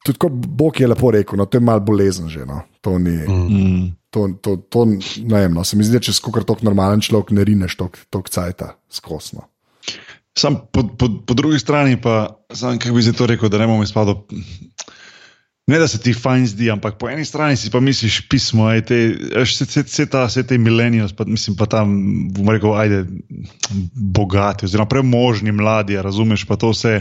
Tudi kot Bog je lepo rekel, no, to je malo bolezen že. No. To ni. Mm. To, to, to, ne vem, no. se mi zdi, da če skoro tako normalen človek ne rineš toliko cajta skosno. Sam po, po, po drugi strani pa, sam, kako bi se to rekel, da ne bomo izpadli. Ne, da se ti fajn zdi, ampak po eni strani si pa misliš pismo, aj te, vse ta, vse te milenijos, pa mislim pa tam, bomo rekel, ajde, bogati, oziroma premožni mladi, razumeš pa to vse,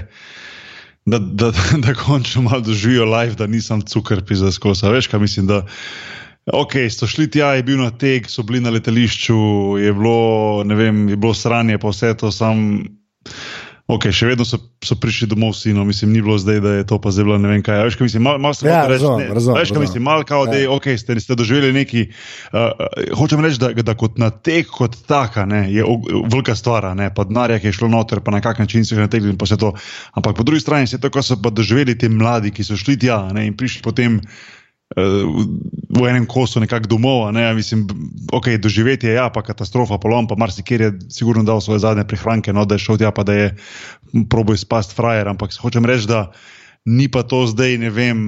da, da, da, *laughs* da končno malo doživijo life, da nisem cukrpi za skosa. Veš, kaj mislim, da, ok, so šli tja, je bil na teg, so bili na letališču, je bilo, vem, je bilo sranje, pa vse to sam. Ok, še vedno so, so prišli domov vsi, no, mislim, ni bilo zdaj, da je to pa zdaj bilo ne vem kaj. Veš, kaj mislim, malo mal ja, razumem, reči, razumem, veš, kaj mislim, malo kao, da ja. okay, ste, ste doživeli neki. Uh, hočem reči, da, da kot na tek, kot taka, ne, je velika stvar, ne, pa denarja, ki je šlo noter, pa na kak način so jih nategli in pa vse to. Ampak po drugi strani se je to, ko so pa doživeli ti mladi, ki so šli tja ne, in prišli potem v enem kosu nekako domov. Ne? Mislim, ok, doživeti je ja, pa katastrofa, polom, pa marsikjer je sigurno dal svoje zadnje prihranke, no, da je šel tja, pa da je probo izpast frajer. Ampak hočem reči, da ni pa to zdaj, ne vem,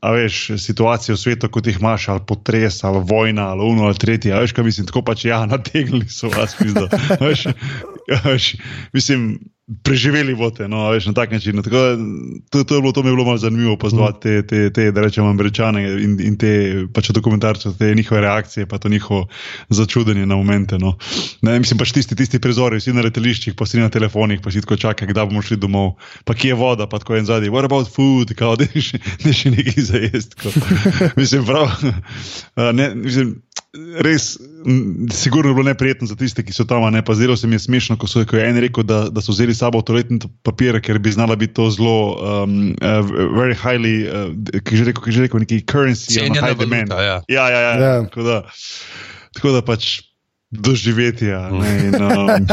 a veš, situacija v svetu, kot jih imaš, ali potres, ali vojna, ali uno, ali tretje. A veš, kaj mislim, tako pač ja, nategli so vas. *laughs* Veš, veš, mislim preživeli bote, no, veš, na tak način. Tako, to, to, je bilo, to mi je bilo malo zanimivo opazovati te, te, te, da rečemo, američane in, in te pač dokumentarce, te njihove reakcije, pa to njihovo začudenje na momente. No. Ne, mislim pač tisti, tisti prizori, vsi na letališčih, pa si na telefonih, pa si tako čakaj, kdaj bomo šli domov, pa kje je voda, pa tako en zadnji, what about food, kao, *laughs* da ne še nekaj za jesti. mislim, prav, *laughs* ne, mislim, res, sigurno je bilo neprijetno za tiste, ki so tam, ne pa zelo se mi je smešno, ko, so, ko je en rekel, da, da so vzeli s sabo toaletni papir, ker bi znala biti to zelo, um, uh, very highly, uh, ki že rekel, ki že rekel, neki currency, ali high demand. Ja, ja, ja. ja, Ja. Tako, da, tako da pač doživeti. Ja, ne, in, um,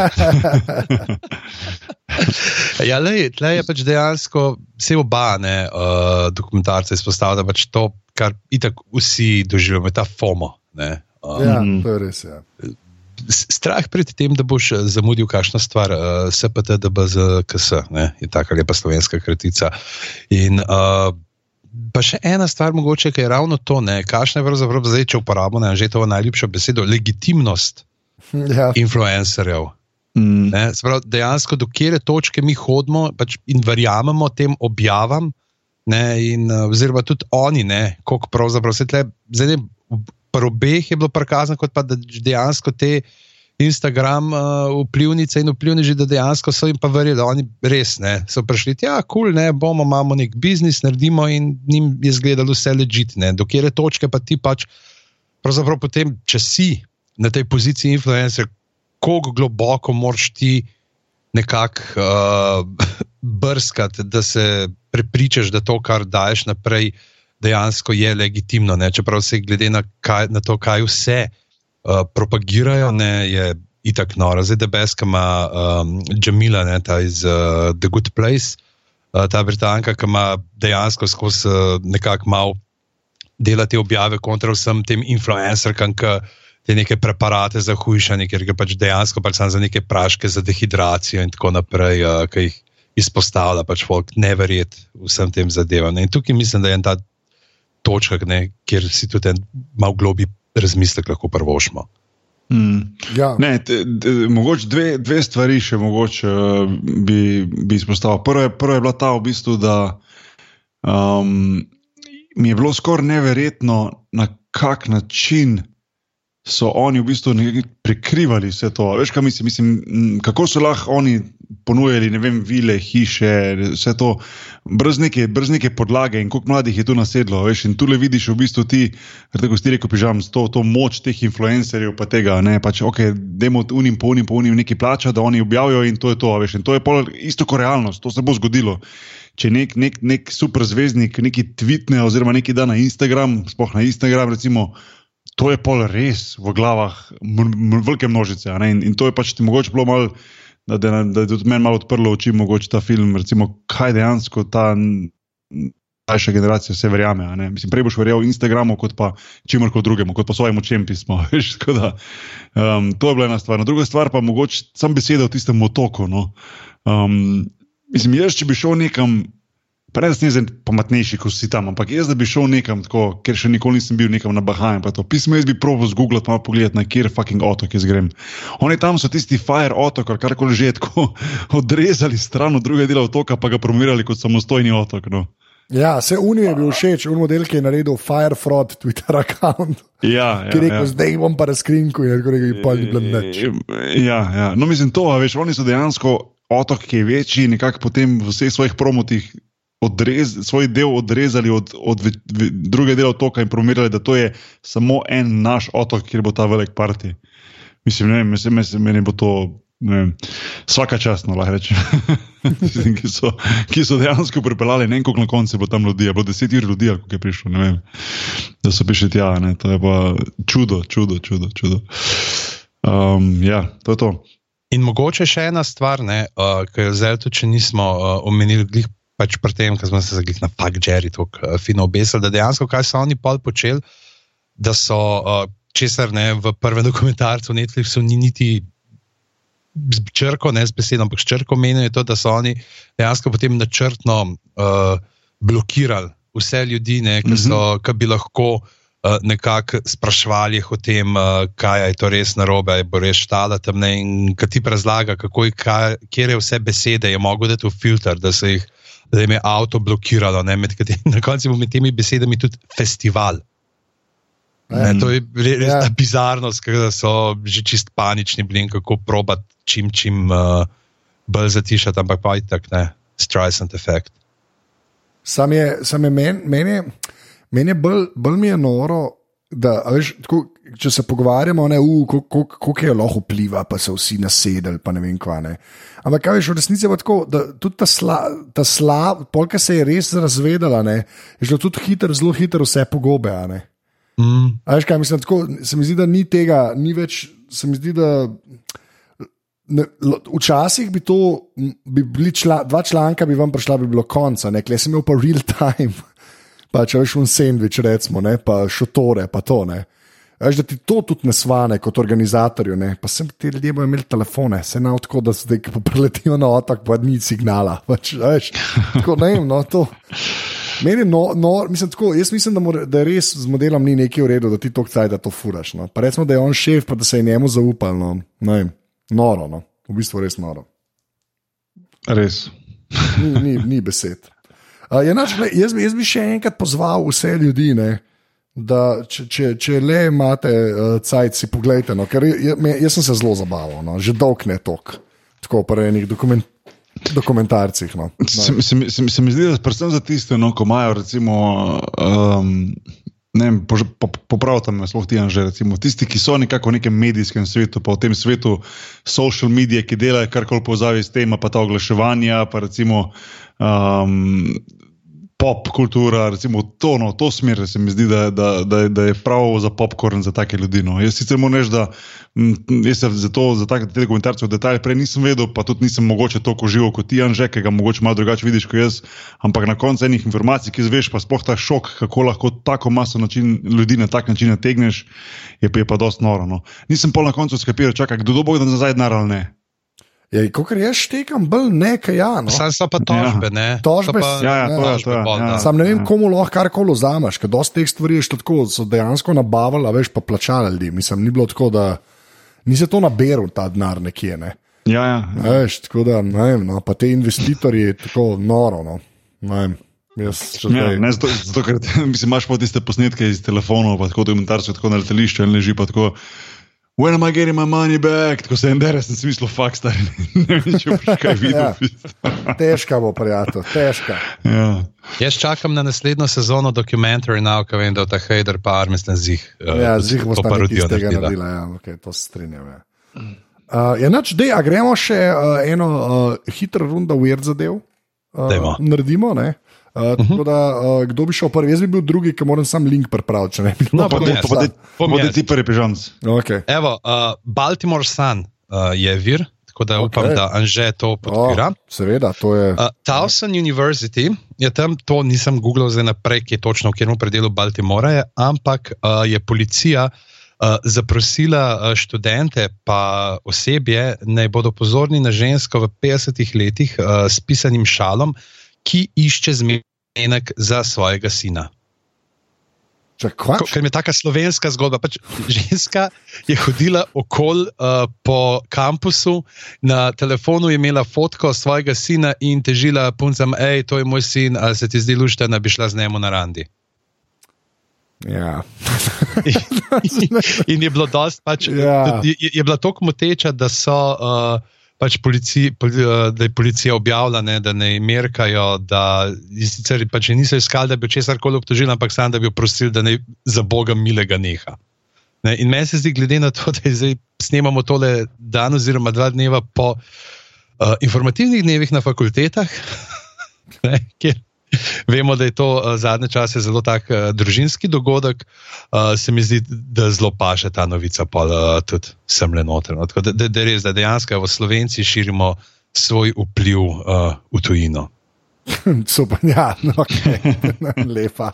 *laughs* Ja, lej, tle je pač dejansko vse oba ne, uh, dokumentarce izpostavlja, da pač to, kar itak vsi doživljamo, je ta FOMO. Ne, Ja, Mhm. to je res. Ja. strah pred tem, da boš eh, zamudil kakšno stvar, uh, SPT, da bo za KS, ne, je taka lepa slovenska kratica. In, uh, pa še ena stvar, mogoče, ki je ravno to, ne, kakšna je pravzaprav zdaj, če uporabimo ne, že to najljubšo besedo, legitimnost *laughs* Ja. influencerjev. mm, Ne, se pravi, dejansko, do kere točke mi hodimo pač in verjamemo tem objavam, ne, in, uh, oziroma tudi oni, ne, koliko pravzaprav se tle, zdaj ne, pri obeh je bilo prikazano, kot pa da dejansko te Instagram uh, vplivnice in vplivneži, da dejansko so jim pa verjeli, da oni res ne, so prišli, ja, kul, cool, ne, bomo, imamo nek biznis, naredimo in njim je izgledalo vse ležitne. Do kere točke pa ti pač, pravzaprav potem, če si na tej poziciji influencer, kako globoko moraš ti nekako uh, brskati, da se prepričaš, da to, kar daješ naprej, dejansko je legitimno. Ne? Čeprav se glede na, kaj, na to, kaj vse uh, propagirajo, ne, je itak noro. Zdaj, da beska ima um, Jamila, ne, ta iz uh, The Good Place, uh, ta Britanka, ki ima dejansko skozi uh, nekako malo delati objave kontra vsem tem influencerkam, ki te neke preparate za hujšanje, ker ga pač dejansko pač za neke praške, za dehidracijo in tako naprej, uh, ki jih izpostavlja pač folk neverjet vsem tem zadevam. Ne. In tukaj mislim, da je ta točka, ne, kjer si tudi en mal globi razmislek lahko prvošmo. mm. Ja. Ne, te, te, mogoče dve, dve stvari še mogoče, uh, bi, bi izpostavil. Prva je, prva je bila ta, v bistvu, da um, mi je bilo skoraj neverjetno, na kak način so oni v bistvu prikrivali vse to. Veš, kaj mislim, mislim, kako so lahko oni ponujali, ne vem, vile, hiše, vse to, brez neke, brez neke podlage in koliko mladih je tu nasedlo. Veš, in tu le vidiš v bistvu ti, tako ti rekel, pižam, to, to moč teh influencerjev, pa tega, ne, pač, ok, dajmo unim, po unim, po unim neki plača, da oni objavijo in to je to. Veš, in to je pol isto kot realnost, to se bo zgodilo. Če nek, nek, nek super zvezdnik neki tvitne, oziroma neki da na Instagram, sploh na Instagram, recimo, to je pol res v glavah velike množice. In, in to je pač ti mogoče bilo malo, da, da, da je tudi meni malo odprlo oči, mogoče ta film, recimo, kaj dejansko ta mlajša generacija vse verjame. Mislim, prej boš verjel Instagramu, kot pa čimor kot drugemu, kot pa svojemu očem pismo. *laughs* da, um, to je bila ena stvar. Na druga stvar pa mogoče sam beseda o tistem otoku. No. Um, mislim, jaz, če bi šel nekam. Pa ne, zdaj pametnejši, kot si tam, ampak jaz, da bi šel nekam tako, ker še nikoli nisem bil nekam na Bahajem. Pismo jaz bi proval zgooglati, malo pogledati, na kjer fucking otok jaz grem. Oni tam so tisti fire otok, ali karkoli že je tako *laughs* odrezali stran od druge dela otoka, pa ga promovirali kot samostojni otok. No. Ja, se Unij je bil všeč, un model, ki je naredil Firefront Twitter račun. Ja, Ki je ja, rekel, ja. zdaj bom pa razkrinko in rekel, da je pa ni bilo nič. Ja, ja. No, mislim, to, veš, oni so dejansko otok, ki je večji, nekako potem v vseh svojih promotih. Odrez, svoj del odrezali od, od ve, ve, druge dela otoka in promovirali, da to je samo en naš otok, kjer bo ta velik parti. Mislim, ne vem, mislim, meni bo to vem, vsaka čast, no, lahko rečem. *laughs* Ki, so, ki so dejansko pripeljali ne koliko na koncu, bo tam ljudi, bo deset ur ljudi, kako je prišlo, ne vem, da so prišli tja. Ne, to je pa čudo, čudo, čudo. čudo. Um, ja, to je to. In mogoče še ena stvar, uh, ki jo zdaj tudi nismo uh, omenili, glih pač pri tem, ker smo se zaglih na Pak Jerry tako uh, fino obesili, da dejansko kaj so oni pol počeli, da so uh, česar ne v prvem dokumentarcu Netflixu ni niti. Z črko, ne z besedo, ampak s črko menijo to, da so oni dejansko potem načrtno uh, blokirali vse ljudi, ne, ki, so, mm -hmm. ki bi lahko uh, uh, nekako sprašvali o tem, uh, kaj je to res narobe, ali bo res štala tam ne. In ki ti razlaga, kako je, kaj, kje je vse besede, je mogoče dati v filter, da se jih da je avto blokiralo. Ne, katim, *laughs* na koncu bo med temi besedami tudi festival. Ne, to je res ja. bizarno, da so že čist panični bili in kako probati čim, čim uh, bolj zatišati, ampak pa je tako, ne, strajsant efekt. Sam je, sam je meni. Men Meni je bolj, bolj mi je noro, da veš, tako, če se pogovarjamo, kako je lahko vpliva, pa so vsi nasedeli, pa ne vem kva. Ne. Ampak kaj veš, v resnici je tako, da tudi ta slab, sla, polka se je res razvedela, ne, je šlo tudi hiter, zelo hiter, vse pogobe. Mm. Veš, kaj, mislim, tako, se mi zdi, da ni tega, ni več, se mi zdi, da. Ne, včasih bi to, bi bili čla, dva članka, bi vam prišla, bi bilo konca, ne, klej sem imel pa real time pa če veš un sendvič, recimo, ne, pa šotore, pa to. Ne. Veš, da ti to tudi ne svane kot organizatorju, ne. pa sem ti ljudje bojo imeli telefone, se na tako, da zdaj preletijo na otok, pa ni signala. *laughs* Pač, veš, tako, ne, no, to. Meni, no, no, mislim, tako, jaz mislim, da, mora, da res z modelom ni nekaj v redu, da ti to kcaj, da to furaš. No. Pa recimo, da je on šef, pa da se je njemu zaupal. No. Ne, noro, no. v bistvu res noro. Res. Ni, ni, ni besed. Uh, ja, nač, jaz, jaz bi še enkrat pozval vse ljudi, ne, da če, če, če le imate uh, cajt, si pogledajte. No, ker jaz, jaz sem se zelo zabaval, no, že dolg ne tok, tako pa enih dokument, dokumentarcih. No. No. Se, se, se, se mi zdi, da predvsem za tiste, no, ko imajo recimo. Um, Ne, Popravite me, sploh ti že. Recimo, tisti, ki so nekako v nekem medijskem svetu, pa v tem svetu social medije, ki delajo karkoli pozavi s tem, pa ta oglaševanja, pa recimo um, pop kultura, recimo to, no, to smer, se mi zdi, da, da, da, da je prav za popkorn za take ljudi. No. Jaz sicer moram reči, da jaz se za to, za take dokumentarce v detalje prej nisem vedel, pa tudi nisem mogoče toliko živo kot ti, Anže, ki ga mogoče malo drugače vidiš kot jaz, ampak na koncu enih informacij, ki zveš, pa sploh ta šok, kako lahko tako maso način, ljudi na tak način nategneš, je, je pa dosti noro. No. Nisem pol na koncu skapiral, čakaj, kdo bo nazaj naral ne. Ja, kot jaz štekam, bolj nekaj. Ja, no. Sam so pa tožbe, ja. ne? Tožbe, pa, ja, ja, ja, tožbe, ja, ja. Sam ne vem, ja. komu lahko karkoli vzameš, ker dosti teh stvari je tako, so dejansko nabavili, a veš pa plačali ljudi. Mislim, ni bilo tako, da ni se to naberal ta denar nekje. Ne? Ja, ja. Veš, tako da, ne vem, no, pa te investitorji tako noro. No. Ne vem. Jaz, ja, ne, zato, zato, ker *laughs* mislim, imaš pa tiste posnetke iz telefonov, pa tako dokumentarce, tako na letališču in leži pa tako. When am I getting my money back? Tako se je en resen smisel, fakt, stari. *laughs* ne vem, če boš kaj videl. ja. *laughs* Težka bo, prijatelj, težka. Ja. Jaz čakam na naslednjo sezono dokumentarja, now, ko vem, da je ta Heider par, mislim, zih. Uh, ja, zih bo parodijo tega naredila. Ja, okay, to se strinjam. Ja. Uh, ja, nač, dej, a gremo še uh, eno uh, hitro rundo, weird zadev. Uh, naredimo, ne? Uh, uh -huh. da, uh, kdo bi šel prvi? Jaz bi bil drugi, ki moram sam link pripraviti. Ne, no, pa da ti prvi pižams. Okay. Evo, uh, Baltimore Sun uh, je vir, tako da okay. upam, da Anže to podpira. Oh, seveda, to je. Uh, Towson University je tam, to nisem googlal zdaj naprej, ki je točno v katerem predelu Baltimora je, ampak uh, je policija. Uh, zaprosila uh, študente pa osebje, naj bodo pozorni na žensko v 50 letih uh, s pisanim šalom, ki išče zmenek za svojega sina. Ker je tako slovenska zgodba. Pač ženska je hodila okoli uh, po kampusu, na telefonu je imela fotko svojega sina in težila puncem, hej, to je moj sin, ali se ti zdi lušte, da bi šla z njim na randi. Ja. in, *laughs* in je bilo dosti, pač, ja. je, je bila tako moteča, da so. Uh, pač polici, poli, eh, da je policija objavila, ne, da ne merkajo, da sicer, pač niso iskali, da bi česar koli obtožili, ampak samo da bi prosili, da ne za Boga milega neha. Ne, in meni se zdi, glede na to, da zdaj snemamo tole dan oziroma dva dneva po uh, informativnih dnevih na fakultetah, *laughs* ne, kjer *laughs* vemo, da je to uh, zadnje čase zelo tak uh, družinski dogodek, uh, se mi zdi, da zelo paše ta novica pa tudi sem le noter. No. Da, da, da res, da dejansko v Slovenci širimo svoj vpliv uh, v tujino. *laughs* Super, ja, no, okay. *laughs* lepa.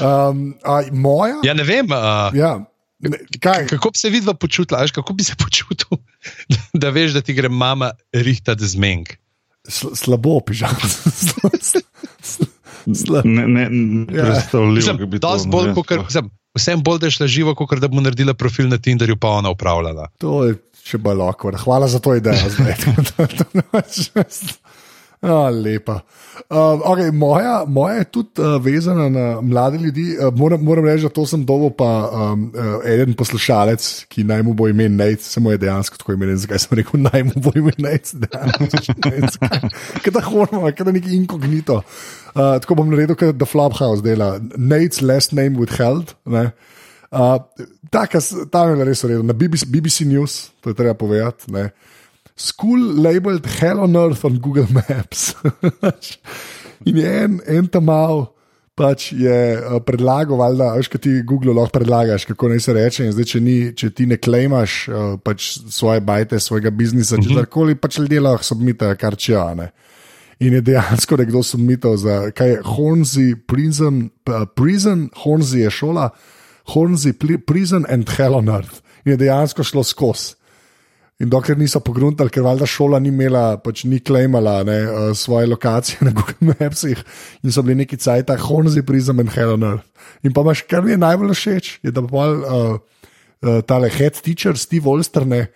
Um, a, moja? Ja, ne vem. Uh, ja. Ne, kako bi se vidva počutila, kako bi se počutil, da veš, da ti gre mama rihtati zmenk? Slabo, pižam. Ne, ne, ne ja. kako bi to naredila. Vsem bolj, da je šla živo, kot da bo naredila profil na Tinderju, pa ona upravljala. To je še bolj lahko. Hvala za to idejo. Oh, lepa. Uh, okay, moja, moja je tudi uh, vezana na mlade ljudi. Uh, moram, moram reči, da to sem dobil pa um, uh, en poslušalec, ki naj mu bo ime Nate, samo je dejansko tako imen, zakaj sem rekel naj mu bo ime Nate. Kaj da hormo, kaj da neki inkognito. Uh, tako bom naredil, da Flophouse dela. Nate's last name with held. Uh, ta, ta je res redo. Na BBC, BBC News, to je treba povedati school labeled Hell on Earth on Google Maps. *laughs* In je en, en tam mal. Pač je uh, predlagal, da veš, kaj ti Google lahko predlagaš, kako naj se reče. Zdaj, če, ni, če ti ne klejmaš uh, pač svoje bajte, svojega biznisa, če mhm. karkoli, pač ljudje lahko submitajo, kar če ja. In je dejansko nekdo submital za kaj je Hornsey Prison, uh, prison Hornsey je šola, Hornsey Prison and Hell on Earth. In je dejansko šlo skozi. In dokler niso pogruntali, ker valjda šola ni imela, pač ni klejmala ne, uh, svoje lokacije *laughs* na Google Mapsih in so bili neki cajt, Honzi, Prism in Helena. In pa imaš, kar mi je najbolj všeč, je da pa uh, uh, tale head teacher Steve Olsterne.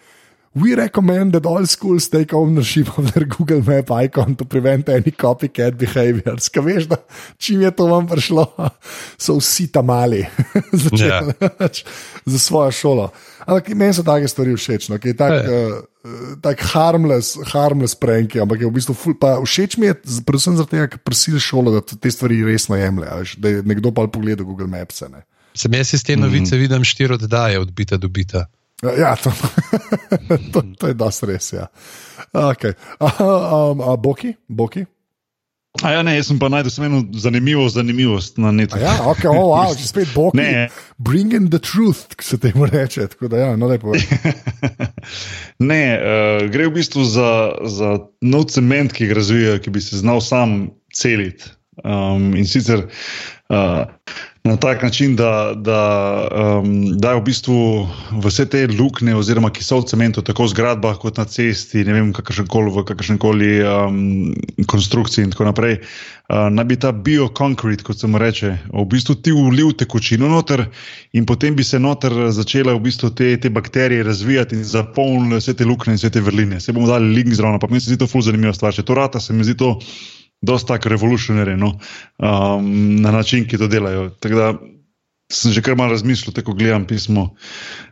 We recommend that all schools take ownership of their Google Map icon to prevent any copycat behaviors. Kaj veš, da čim je to vam prišlo, *laughs* so vsi tam mali yeah. *laughs* Ja. *laughs* za svojo šolo. Ampak meni so take stvari všeč, no, ki je tako uh, tak harmless, harmless prank, ampak je v bistvu ful, pa všeč mi je, predvsem zato, ker prisiliš šolo, da te stvari resno jemlje, da je nekdo pa pogleda Google Maps. Ne. Sem jaz iz te novice mm -hmm. vidim štiri oddaje, odbita do bita. Ja, to, *laughs* to, to je dosti res. Ja. Okay. A, um, a boki? boki? A ja, ne, jaz sem pa najdel samo zanimivo zanimivost na netu. Ja, ok, oh, wow, če spet boki. Ne. Bring in the truth, ki se temu reče. Ja, no, *laughs* ne, uh, gre v bistvu za, za nov cement, ki ga razvija, ki bi se znal sam celiti. Um, in sicer uh, na tak način, da, da um, dajo v bistvu vse te luknje, oziroma ki so v cementu, tako v zgradbah kot na cesti, ne vem, kakršenkoli v kakršenkoli um, konstrukciji in tako naprej. Uh, naj bi ta bioconcrete, kot se mu reče, v bistvu ti ulil tekočino noter in potem bi se noter začele v bistvu te, te bakterije razvijati in zapolnile vse te luknje in vse te vrline. Se bomo dali link zraven, pa meni se zdi to ful zanimiva stvar. Če to rata, se mi zdi to dosta tako revolucionarno no? um, na način, ki to delajo. Tako da sem že kar malo razmislil, tako gledam pismo.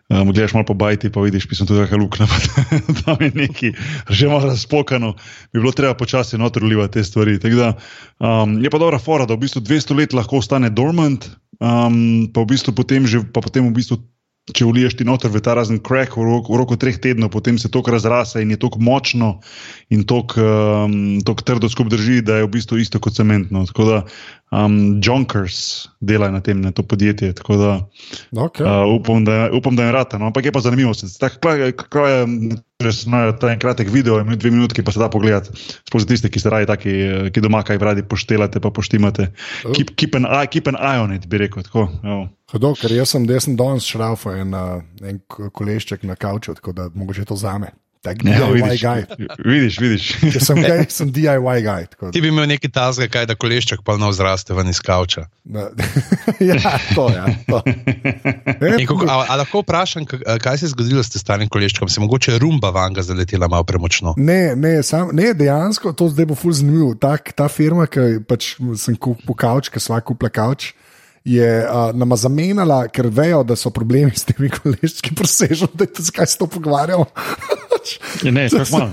Um, gledaš malo po bajti, pa vidiš, pismo tudi nekaj luknja, *laughs* tam je neki, že malo razpokano, bi bilo treba počasi noter ulivati te stvari. Da, um, je pa dobra fora, da v bistvu 200 let lahko ostane dormant, um, pa v bistvu potem, že, pa potem v bistvu če uliješ ti noter v ta razen krek v, v roku treh tednov, potem se to razrasa in je tako močno in tako um, trdo skupaj drži, da je v bistvu isto kot cementno. Tako da um, Junkers delajo na tem, na to podjetje. Tako da okay. uh, upam, da, upam, da je rata. No? Ampak je pa zanimivo. Kako je ta en kratek video, ima dve minutki, pa se da pogledati. Sploh za tiste, ki ste radi, taki, ki doma kaj radi poštelate, pa poštimate. Oh. Keep, keep, an eye, keep an eye on it, bi rekel. Tako, Hodo, ker jaz sem, sem danes šrafal en, en kolešček na kavču, tako da mogoče to zame. Tak DIY ja, vidiš, guy. Vidiš, vidiš. Če sem gej, sem DIY guy. Ti bi imel neki tasga, kaj da kolešček pa ne vzraste ven iz kavča. *laughs* ja, to je. Ja, Ali lahko vprašam, kaj se je zgodilo s tem starim koleščkom? Se mogoče rumba vanga zaletela malo premočno? Ne, ne, sam, ne dejansko, to zdaj bo ful zanimivo. Tak, ta firma, ki pač sem kupil kavč, ki sva kupila kavč. Je uh, nama zamenjala, ker vejo, da so problemi s temi koleščki, presežen, da je to, zakaj se to pogovarjamo. Ja, ne, kako manj.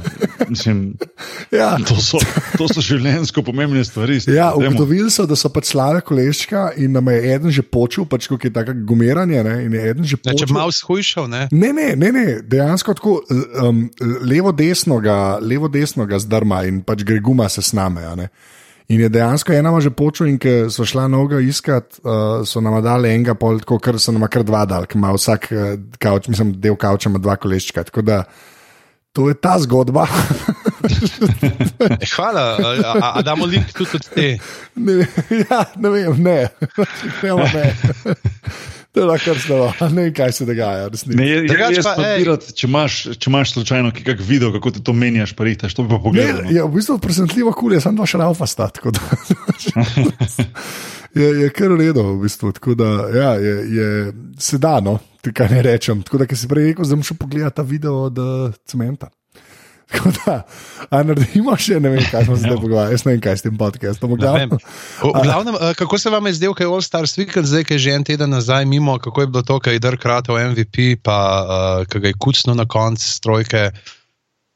Mislim, *laughs* Ja. to, so, to so življenjsko pomembne stvari. Ja, ugotovili so, da so pač slave koleščka in nam je eden že počel, pač kot je tako gumiranje. Ne, in je eden že Ne, če malo shujšal, ne. Ne, ne, ne, ne, dejansko tako um, levo-desno ga, levo ga zdrma in pač gre guma se sname. In je dejansko ena že počel, in ko so šla noga iskat, uh, so nam dali enega, pol, tako, kar so nam kar dva dal, ki ima vsak uh, kavč, mislim, del kavča ima dva koleščka. Tako da to je ta zgodba. *laughs* Hvala, a, a, damo link tudi od te. ne, *laughs* ja, ne vem, ne. *laughs* ne, ne. To je lahko stalo, *laughs* ne vem, kaj se dogaja. Ne, je, Drugače jaz pa, rad, če, imaš, če imaš slučajno kak video, kako ti to menjaš, pa rihtaš, to bi pa Ne, pogledal. no. je v bistvu presenetljivo kul, jaz sem dva šraufa sta. tako da- *laughs* Je, je kar v redu, v bistvu. Tako da ja, je, je, se da, no, ti kaj ne rečem. Tako da, ki si prej rekel, zdaj bom šel pogledati ta video od uh, cementa. Tako da, a naredimo še ne vem, kaj smo se zdaj pogovarjali. Jaz ne vem, kaj s tem podcastom. v glavnem. V glavnem, eh, kako se vam je zdel, kaj je All Stars Weekend, zdaj, ki je že en teden nazaj mimo, kako je bilo to, kaj je Dirk Ratov MVP, pa uh, kaj je kucno na koncu strojke.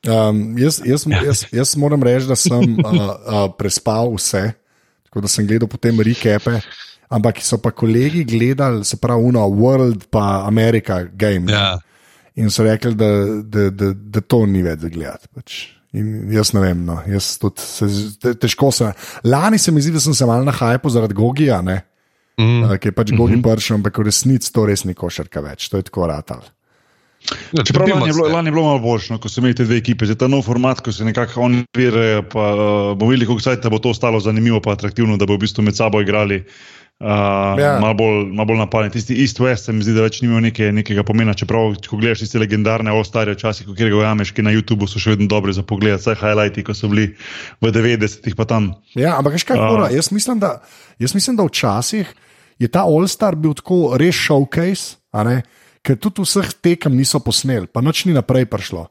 Um, jaz, jaz, jaz, jaz moram reči, da sem *laughs* uh, uh, prespal vse, tako da sem gledal potem recape. Ampak so pa kolegi gledali, se pravi, Uno, World pa America Game. Ja. In so rekli, da, da, da, da to ni več za gledati. Pač. In jaz ne vem, no. jaz tudi se, te, težko se. Lani se mi zdi, da sem se mal na hajpu zaradi Gogija, ne, Mm. mm. ki je pač Gogi pršel, ampak v resnici to res ni košarka več, to je tako ratal. Ja, Čeprav trudimo lani je bilo, se. lani je bilo malo boljše, no, ko so imeli te dve ekipe, zdaj ta nov format, ko se nekako oni virajo, pa uh, bomo videli, kako se bo to ostalo zanimivo, pa atraktivno, da bo v bistvu med sabo igrali. Uh, Ja. Malo bolj, mal bolj napadni. Tisti East-West se mi zdi, da več ni imel neke, nekega pomena. Čeprav, ko gledaš tiste legendarne All-Starje, včasih, ko kjer ga ujameš, ki na YouTubu so še vedno dobri za pogled, vsaj highlighti, ko so bili v 90-ih, pa tam. Ja, ampak veš kaj, uh. jaz, mislim, da, jaz mislim, da včasih je ta All-Star bil tako res showcase, ker tudi vseh tekem niso posneli, pa noč ni naprej prišlo.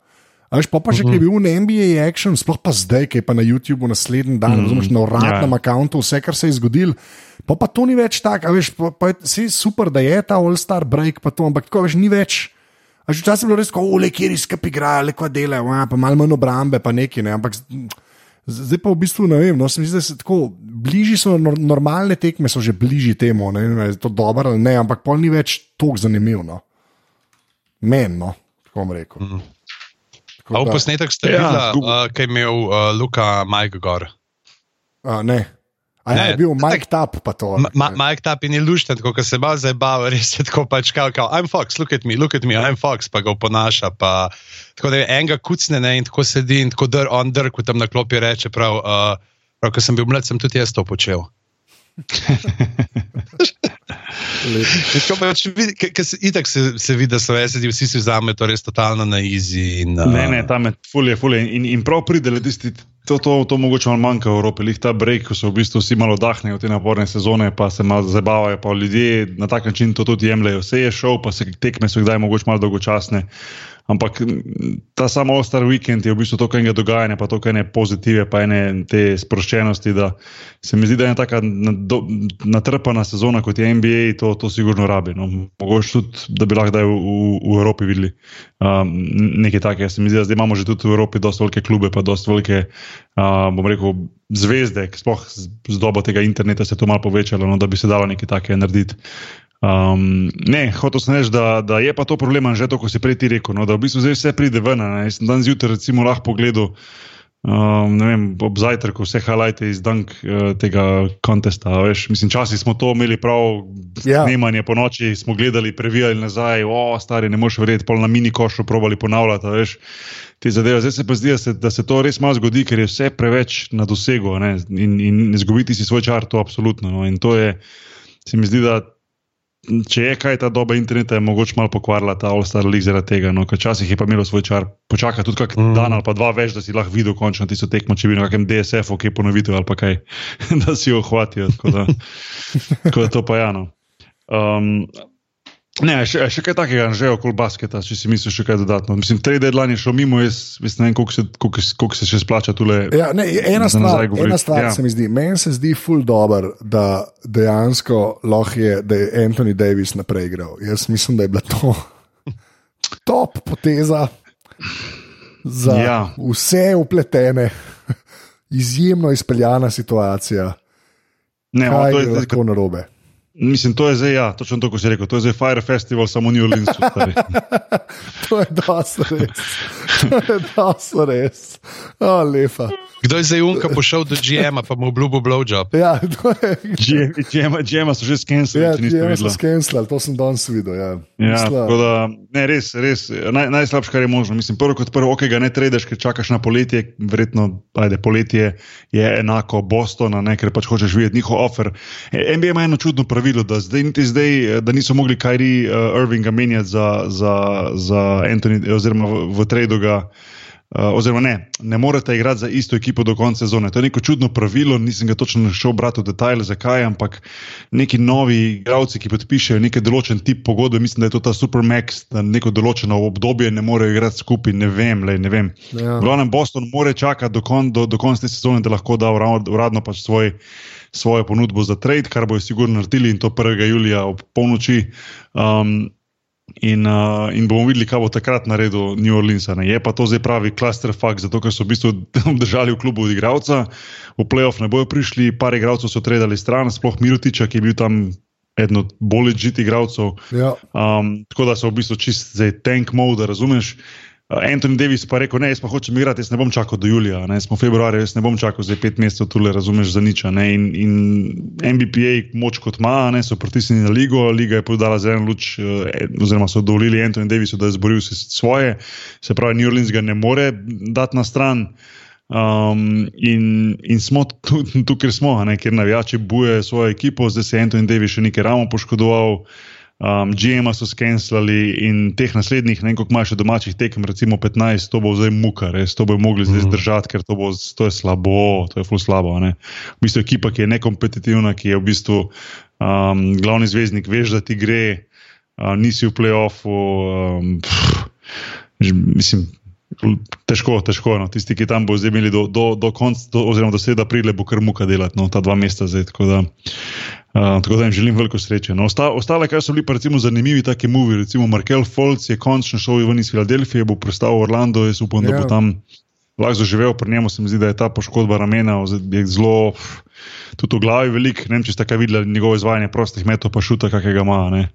A Veš, pa, pa že Mhm. ki je bil na NBA Action, sploh pa zdaj, ki je pa na YouTubu naslednji dan, mm, na uradnem Ja. yeah. računu, vse, kar se je zgodilo. Pa, pa to ni več tako, veš, pa, pa je super, da je ta All-Star break, pa to, ampak tako veš, ni več. A že včasih je bilo res tako, ole, kjer izkap igrajo, le kva delajo, a, pa malo manj obrambe, pa neki, ne, ampak zdaj pa v bistvu ne vem, no, se mi zdi, da se tako, bližji so nor- normalne tekme, so že bližji temu, ne vem, je to dobro ali ne, ampak pol ni več tako zanimivo. No. Meni, no, tako bom rekel. Mm. A v posnetek ste Ja, videli, zgubo. uh, kaj je imel uh, Luka Mike Gor. A, ne. A ja, Ne, je bil Mike Tap, pa to. Ma- Mike Tap in je lušten, tako se malo zabava, *laughs* res je tako pač kao, kao, I'm Fox, look at me, look at me, I'm Fox, pa ga oponaša. Pa, tako da je enega kucne ne, in tako sedi in tako dr, on drk tam na klopi reče, prav, uh, prav, ko sem bil mlad, sem tudi jaz to počel. Itak se, se vidi, da so veseli, vsi si vzamejo to res totalno na izi. In, uh, Ne, ne, tam je fulje, fulje. In, in prav pride, da tisti. To, to, to mogoče malo manjka v Evropi, lih ta break, ko so v bistvu vsi malo oddahnejo te naporne sezone, pa se malo zabavajo, pa ljudje na tak način to tudi jemljajo. Vse je šel, pa se tekme so kdaj mogoče malo dolgočasne. Ampak ta samo All-Star Weekend je v bistvu to, kar je dogajanje, pa to, kar je pozitive, pa ene te sproščenosti. Da se mi zdi, da je ena taka natrpana sezona kot je NBA, to, to sigurno rabi. No. Mogoče tudi, da bi lahko kdaj v, v, v Evropi videli um, nekaj takega. Se mi zdi, da zdaj imamo že tudi v Evropi dosta velike klube, pa dosta velike, uh, bom rekel, zvezde, sploh z dobo tega interneta se je to malo povečalo, no, da bi se dalo nekaj takega narediti. Um, ne, hotel sem reči, da, da je pa to problem, že to, ko si prej ti rekel, no, da v bistvu zdaj vse pride ven. ne. Jaz sem danes zjutraj recimo lahko pogledal. Um, vem, ob zajtrku vse halajte iz dank uh, tega kontesta. Veš, mislim, časi smo to imeli prav, Ja. snemanje po noči, smo gledali, previjali nazaj, o, stari, ne moš verjeti, pol na mini košu probali ponavljati. Veš, te zadeve. Zdaj se pa zdi, da se, da se to res malo zgodi, ker je vse preveč na dosegu ne, in, in izgubiti si svoj čar, to absolutno. No, in to je, se mi zdi, da če je kaj ta doba interneta, je mogoče malo pokvarila ta All-Star League zaradi tega. No, ker včasih je pa imelo svoj čar, počaka tudi kak mm. dan ali pa dva več, da si lahko videl končno tisto tekmo, če bi na kakem DSF-u kaj ponovitev ali pa kaj, *laughs* da si jo hvatijo. Tako da, tako da to pa je. No. Um, Ne, še, še kaj takega, že okoli basketa, če si misliš še kaj dodatno. Mislim, tri deadline je šlo mimo, jaz, jaz ne vem, koliko se, koliko, koliko se še splača tule. Ja, ne, ena stvar, ena stvar Ja. se mi zdi, meni se zdi ful dobr, da dejansko lahko je, da je Anthony Davis naprej igral. Jaz mislim, da je bila to *laughs* top poteza. za Ja. vse upletene, *laughs* izjemno izpeljana situacija. Ne, Kaj to je je, lahko narobe? Mislim, to je zdaj, ja, točno to, kot si rekel, to je zdaj Fire Festival, samo New Orleans. *laughs* To je dosto res. To je dosto res. O, lepa. Kdo je zdaj unka pošel do GM-a, pa mu obljubil blowjob? Ja, to je. Džema so že skenirali, Ja, ti so skenslali, to sem danes videl. Ja. Ja, da, ne, res, res naj, najslabše, kar je možno. Mislim, prvo kot prvo, ok, ga ne tradeš, ker čakaš na poletje, verjetno, ajde, poletje je enako Boston, ne, ker pač hočeš videti njihov offer. E, NBA ima eno čudno pravilo, da, zdaj, zdaj, da niso mogli Kairi uh, Irvinga menjati za, za, za Anthony, oziroma v, v tradu ga. Uh, oziroma, ne, ne morete igrati za isto ekipo do konca sezone. To je neko čudno pravilo, nisem ga točno šel brati v detajle, zakaj, ampak neki novi igralci, ki podpišejo neki določen tip pogodbe, mislim, da je to ta Supermax, da neko določeno obdobje ne morejo igrati skupaj, ne vem, lej, ne vem. Ja. V glavnem Boston mora čakati do, kon, do, do konca sezone, da lahko da urad- uradno pač svoj, svojo ponudbo za trade, kar bojo sigurno naredili in to 1. julija ob polnoči. Um, In, uh, in bomo videli, kaj bo takrat naredil New Orleans. ne. Je pa to zdaj pravi clusterfuck, zato ker so v bistvu *laughs* držali v klubu od igralca, v playoff ne bojo prišli, par igralcev so predali stran, sploh Mirotiča, ki je bil tam eden od bolj ležit igralcev. Ja. Um, tako da so v bistvu čist zdaj tank mode, razumeš. Uh, Anthony Davis pa je rekel: Ne, jaz pa hočem igrati, jaz ne bom čakal do julija, ne, smo februarja, jaz ne bom čakal zdaj pet mesecev tule, razumeš, za nič. Ne, in, in MBPA, moč kot ima, so pritisnili na ligo, liga je podala zeleno luč, uh, oziroma so dovolili Anthony Davisu, da je zboril se svoje, se pravi, New Orleans ga ne more dati na stran. Um, in, in smo tu, tu kjer smo, ne, ker navijači bujejo svojo ekipo, zdaj se je Anthony Davis še nekaj ramo poškodoval. Um, GM-a so skenslali in teh naslednjih, ne vem, koliko imaš domačih tekem, recimo 15, to bo zdaj muka, res, to bo mogli zdaj Mhm. zdržati, ker to, bo, to je slabo, to je ful slabo. Ne. V bistvu ekipa, ki je nekompetitivna, ki je v bistvu um, glavni zvezdnik, veš, da ti gre, uh, nisi v playoffu. Um, pff, mislim, težko, težko. No. Tisti, ki tam bo zdaj imeli do, do, do konca, do, oziroma do sreda aprila, bo kar muka delati, no, ta dva meseca zdaj. Tako da, uh, tako da jim želim veliko sreče. No, osta, ostale, kar so bili pa recimo zanimivi, taki movi, recimo Markel Folc je končno šel ven iz Filadelfije, bo prestal v Orlando, jaz upam, da Ja. bo tam lahko zaživel, pri njemu se mi zdi, da je ta poškodba ramena zelo, tudi v glavi velik, ne vem, če ste kaj videli njegovo izvajanje prostih metov, pa šuta, kakega ima. Ne.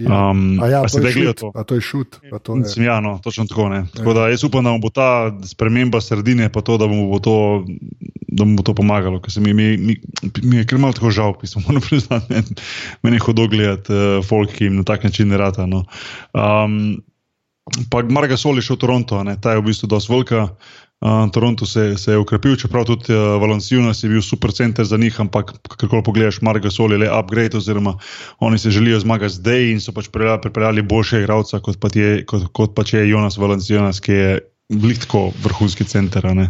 Um, A ja, a to je to? A to je šut. to je- ja, no, točno tako. Ne. Tako da jaz upam, da bo ta sprememba sredine, pa to, da bo to, da bo to pomagalo. Ker mi, mi, mi, mi je kar malo tako žal, pismo, *laughs* moram priznati. Meni men je hudo gledati uh, folk, ki jim na tak način ne rata. No. Um, pa Marga Sol je šel v Toronto, ne, ta je v bistvu dosti velika. Uh, Toronto se, se je ukrepil, čeprav tudi uh, Valenciunas je bil super center za njih, ampak kako pogledaš, Marga Sol je le upgrade, oziroma oni se želijo zmagati zdaj in so pač pripeljali, boljše igralca, kot, pa je- kot, kot pač je Jonas Valenciunas, ki je blihtko vrhunski center. Uh,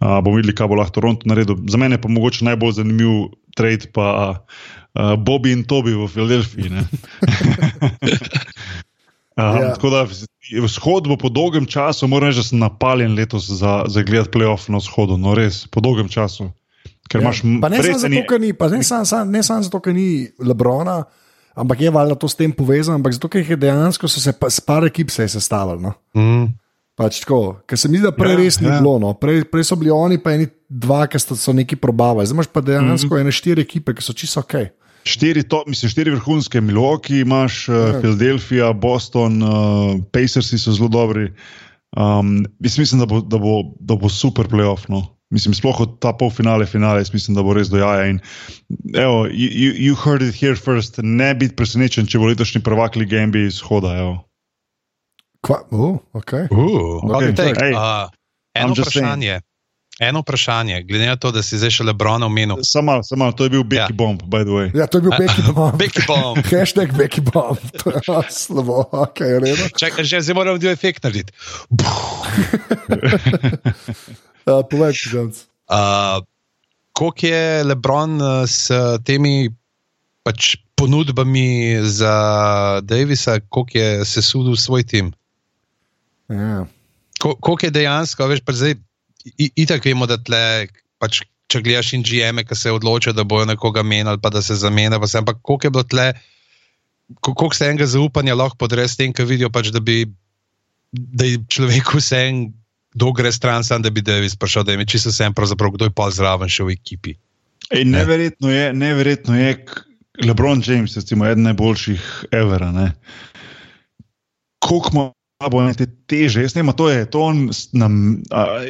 bomo videli, kaj bo lahko Toronto naredil. Za mene pa mogoče najbolj zanimiv trade pa uh, Bobby in Toby v Filadelfiji. *laughs* Um, Ja. Tako da vzhod bo po dolgem času, moram reči, da sem napaljen letos za, za gledati playoff na vzhodu, no res, po dolgem času. Ker Ja. imaš Pa ne samo zato, ker ni, ne samo sam, ne samo zato, ker ni Lebrona, ampak je valjda to s tem povezano, ampak zato, ker je dejansko so se pa, s par ekip se je sestavljalo. No. Mm. Pač tako, ker se mi zdi, da prej Ja, res ni ja. bilo. No. Prej, prej so bili oni, pa eni dva, ki so neki probavali. Zdaj imaš pa dejansko mm -hmm. ene štiri ekipe, ki so čisto ok. Štiri, to, mislim, štiri vrhunske, Milwaukee, imaš uh. Philadelphia, Boston, uh, Pacersi so zelo dobri. Um, jaz mislim, da bo, da, bo, da bo super playoff. No. Mislim, sploh od ta polfinale, finale, jaz mislim, da bo res dojaja. In, evo, you, you, you heard it here first. Ne biti presenečen, če bo letošnji prvak lige NBA izhoda. Evo. Kva, uh, okay. Uh, Okay, okay. hey, uh, eno just saying. Eno vprašanje, glede na to, da si zdaj še Lebrona omenil. Samo, samo, to je bil Becky Ja. ja. Bomb, by the way. Ja, to je bil Becky *laughs* Bomb. Becky Bomb. *laughs* Hashtag Becky Bomb. *laughs* To je slabo, ok, je redo. Čakaj, že zdaj moram bil efekt narediti. Uh, povej, Žanc. Uh, koliko je Lebron uh, s temi pač, ponudbami za Davisa, koliko je sesudil svoj tim? Ja. Ko, koliko je dejansko, veš, pa zdaj, itak vemo, da tle, pač, če gledaš in GM-e, ki se odločijo, da bojo nekoga menjali, pa da se zamenja, pa se, ampak koliko je bilo tle, ko- koliko se enega zaupanja lahko podre s tem, ker vidijo pač, da bi, da je človeku vse en kdo gre stran, sam da bi Davis prišel, da je čisto vsem, pravzaprav kdo je pa zraven še v ekipi. Ej, neverjetno je, neverjetno je, Lebron James, recimo, eden najboljših evera. Koliko ima bo te teže, jaz ne vem, to je to on nam. A,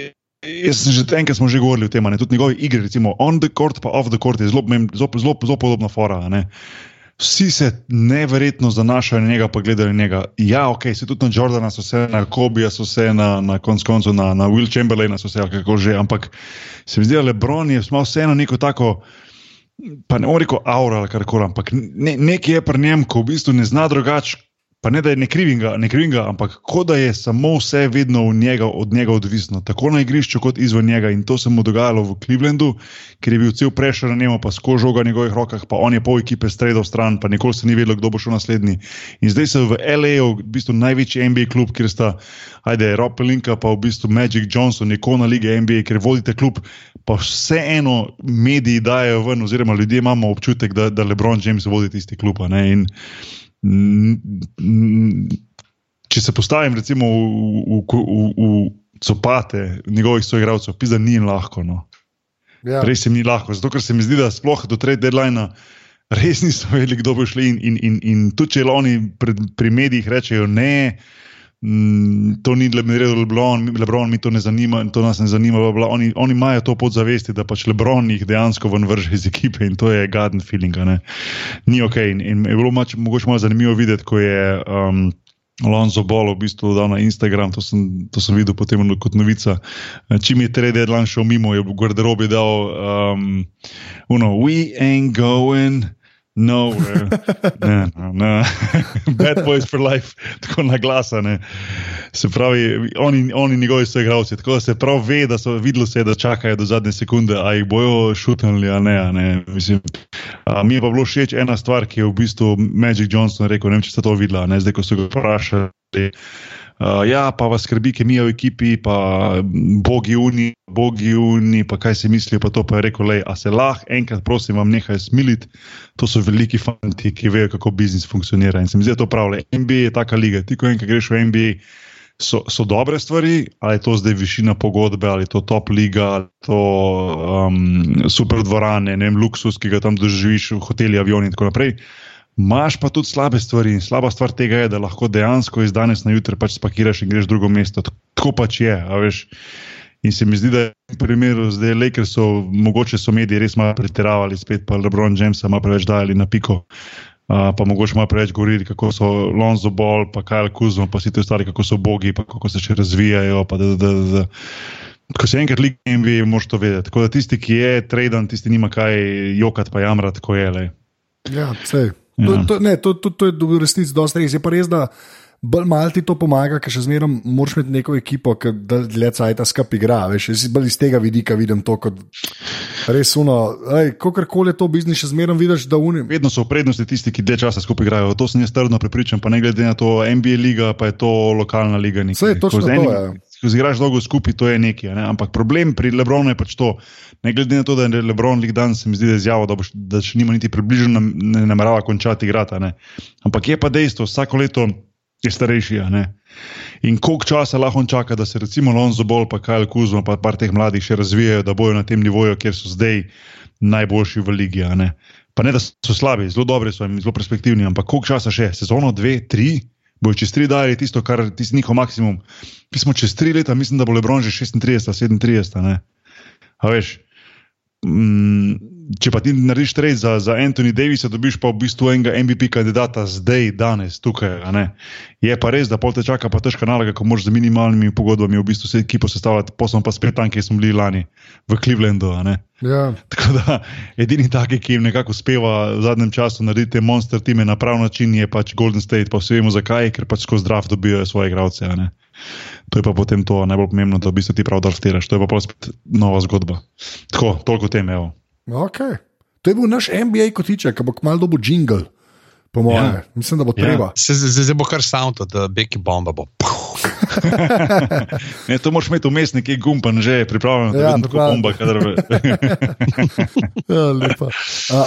Jaz sem že enkrat smo že govorili o tem, tudi njegove igre, recimo on the court, pa off the court, je zelo, zelo, zelo, zelo podobna fora. Ne? Vsi se neverjetno zanašajo na njega, pa gledajo na njega. Ja, ok, se tudi na Jordana, so se na Kobija, so se na, na konc koncu na, na Will Chamberlaina, so se kako že, ampak se mi zdi, da Lebron je vseeno neko tako. Pa ne morem reči, aura ali karkoli, ampak ne, nekaj je pri njem, ko v bistvu ne zna drugače, pa ne da je ne krivim ga, ne krivim ga, ampak kot da je samo vse vedno njega, od njega odvisno, tako na igrišču kot izven njega. In to se mu dogajalo v Clevelandu, ker je bil cel prešer na njemu, pa skozi žoga v njegovih rokah, pa on je pol ekipe stredal stran, pa nikoli se ni vedelo, kdo bo šel naslednji. In zdaj se v LA, v bistvu največji NBA klub, kjer sta, ajde, Rob Pelinka, pa v bistvu Magic Johnson, ikona lige NBA, ker vodite klub. Pa vseeno mediji dajo ven, oziroma ljudje imamo občutek, da, da LeBron James vodi tisti klub. Če se postavim, recimo, v, v, v, v copate njegovih soigralcev, pisa ni lahko. No. Ja. Res jim ni lahko, zato ker se mi zdi, da sploh do trade deadline. Res niso vedeli, kdo bo šli. In, in, in, in tudi če oni pri medijih rečejo, ne, Mm, to ni Lebron, Lebron, mi to ne zanima, to nas ne zanima. Bla, bla. Oni, oni imajo to podzavesti, da pač Lebron jih dejansko ven vrže iz ekipe in to je garden feeling. Ni ok. In, in je bilo mač, mogoče malo zanimivo videti, ko je. Um, Lonzo Ball v bistvu dal na Instagram, to sem, to sem videl potem kot novica. Čim je trade deadline šel mimo, je v garderobi dal, um, uno, we ain't going. No, ne, ne. *laughs* Bad boys for life, *laughs* tako na glasane. Se pravi, oni, oni njegovi so igravci, tako da se prav ve, da so videli, se, da čakajo do zadnje sekunde, a jih bojo šutnili, a ne. Ne. Mislim, a mi je pa bilo všeč ena stvar, ki je v bistvu Magic Johnson rekel, ne vem, če ste to videli, zdaj ko so ga vprašali. Uh, ja, pa vas skrbi kemija v ekipi, pa bogi uni, bogi uni, pa kaj si mislijo, pa to pa je rekel, le, a se lahko enkrat, prosim, vam nekaj smiliti. To so veliki fanti, ki vejo, kako biznis funkcionira. In se mi zdi, da to pravi. NBA je taka liga. Ti, ko enkrat greš v NBA, so, so dobre stvari, ali je to zdaj višina pogodbe, ali je to top liga, ali je to um, super dvorane, ne vem, luksus, ki ga tam doživiš hoteli, avioni in tako naprej. Maš pa tudi slabe stvari in slaba stvar tega je, da lahko dejansko iz danes na jutro pač spakiraš in greš v drugo mesto. Tako pač je. In se mi zdi, da je v primeru zdaj le, ker so mogoče so mediji res malo pretiravali, spet pa Lebron James malo preveč dajali na piko. Uh, pa mogoče malo preveč govorili, kako so Lonzo Ball, pa Kajal Kuzma, pa vsi ti ostali, kako so bogi, pa kako se še razvijajo. Da, da, da, da. Ko se enkrat lik NBA, moš to vedeti. Tako da tisti, ki je traden, tisti nima kaj jokati, pa jamrati, ko je le. Ja, vse. To, ja. to, ne, to, to, to je v resnici dosti res. Je pa res, da bolj malo ti to pomaga, ker še zmeraj moraš imeti neko ekipo, ki dlje cajt skupaj igra. Veš, jaz bolj iz tega vidika vidim to kot res uno. Kakorkoli je to biznis, še zmeraj vidiš, da unim. Vedno so v prednosti tisti, ki dlje časa skupaj igrajo. To sem jaz trdno prepričan, pa ne glede na to, NBA liga, pa je to lokalna liga. Vse je točno to. Ja. Ko igraš dolgo skupaj, to je nekaj. Ne? Ampak problem pri Lebronu je pač to. Ne glede na to, da je Lebron lik dan, se mi zdi, da je izjavo, da, da še nima niti približno ne namerava končati igrati. Ampak je pa dejstvo, vsako leto je starejši. In koliko časa lahko on čaka, da se recimo Lonzo Ball, pa Kajl Kuzma, pa par teh mladih še razvijajo, da bojo na tem nivoju, kjer so zdaj najboljši v ligi. Ne? Pa ne, da so slabi, zelo dobri so in zelo perspektivni, ampak koliko časa še, sezono, dve, tri, bojo čez tri dali tisto, kar je njihov maksimum. Mi smo čez tri leta, mislim, da bo Lebron že 36, 37. A veš, Mm, če pa ti narediš trade za, za Anthony Davisa, dobiš pa v bistvu enega MVP kandidata zdaj, danes, tukaj. Je pa res, da pol te čaka pa težka naloga, ko moraš z minimalnimi pogodbami v bistvu vse ekipo sestavljati, poslom pa spet tam, kjer smo bili lani, v Clevelandu. Ja. *laughs* Tako da edini taki, ki jim nekako uspeva v zadnjem času narediti te monster time na prav način, je pač Golden State. Pa vsi vemo zakaj, ker pač skozi zdrav dobijo svoje igralce. To je pa potem to najbolj pomembno, da v bistvu ti prav draftiraš. To je pa pa spet nova zgodba. Tako, toliko tem, evo. Okay. To je bil naš NBA kotiček, ki bo kmalo dobil jingle. Po mojem, ja. mislim, da bo ja. treba. Zdaj bo kar sound od uh, Becky Bomba. Bo. *laughs* ne, to moraš imeti vmes neki gumb, pa že je pripravljen, da ja, tako bomba. *laughs* ja, lepa. Uh,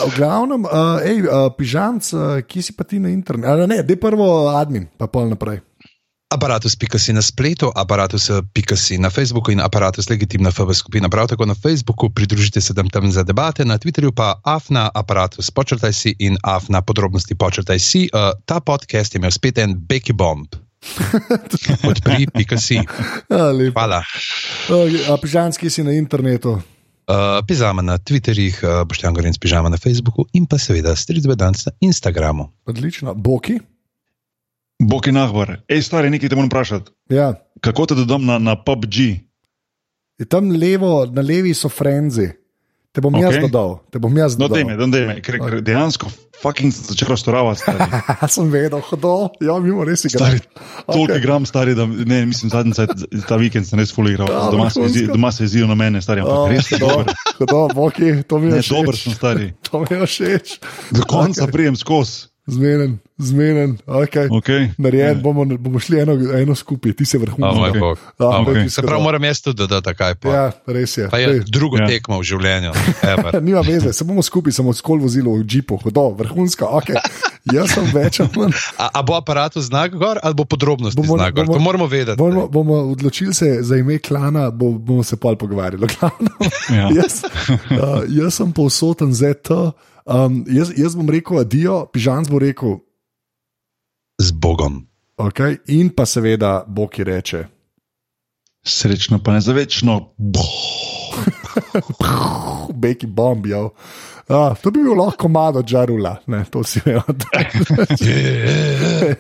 v glavnem, uh, ej, uh, pižamc, uh, ki si pa ti na internetu. Ne, ne, prvo admin, pa pol naprej. Aparatus.si na spletu, aparatus.si na Facebooku in aparatus legitimna FB skupina. Prav tako na Facebooku pridružite se tam, tam za debate, na Twitterju pa afna aparatus počrtaj si in afna podrobnosti počrtaj si. Uh, ta podcast je imel spet en Becky Bomb. *laughs* Odpri.si. Ja. Hvala. A pižanski si na internetu. Uh, pižama na Twitterjih, uh, Boštjan Gorenc pižama na Facebooku in pa seveda Stridzbedanc na Instagramu. Odlično. Boki. Boki nahvar. Ej, stari, nekaj te moram vprašati. Ja. Kako te dodam na, na PUBG? Je tam levo, na levi so frenzi. Te bom okay. jaz dodal. Te bom jaz No, dodal. dej me, dej me, ker, ker dejansko fucking sem začel raztoravati. Stari, *laughs* sem vedel, hodo. Ja, mimo res igra. stari toliko okay. igram, stari, da ne, mislim, zadnji cajt, ta vikend sem res full igral. Ja, Doma se, jezi, doma se jezijo na mene, stari, ampak res je dober. Hodo, boki, to mi je Ne, dober všeč. sem stari. *laughs* To mi je všeč. Do konca okay. prijem skozi. Zmenen, zmenen. Okay. Okay. Narejen, bomo, bomo šli eno, eno skupaj, ti se vrhunsko. Ja, A, Boki, okej. Se pravi, moram jaz tudi dodati, kaj pa. Ja, res je. Pa je drugo Ja. tekmo v življenju. *laughs* ever. Nima veze, se bomo skupaj samo skol vozili v džipu, hodo, vrhunsko. Okay. Jaz sem več ali manj. A, a bo aparatus znak gor ali bo podrobnosti Bomo- znak gor? bomo- To moramo vedeti. Bomo, bomo odločili se za ime klana, bo, bomo se pol pogovarjali. Glavno, Ja. *laughs* jaz, uh, jaz sem povsoten ZT. Um, jaz, jaz bom rekel adijo, pižan bo rekel, Z Bogom. okay, in pa seveda Boki reče. Srečno pa ne za večno. *laughs* Beki bombijo. Ah, to bi bil lahko malo žarula, ne, to si vejo. *laughs* *laughs* Yeah.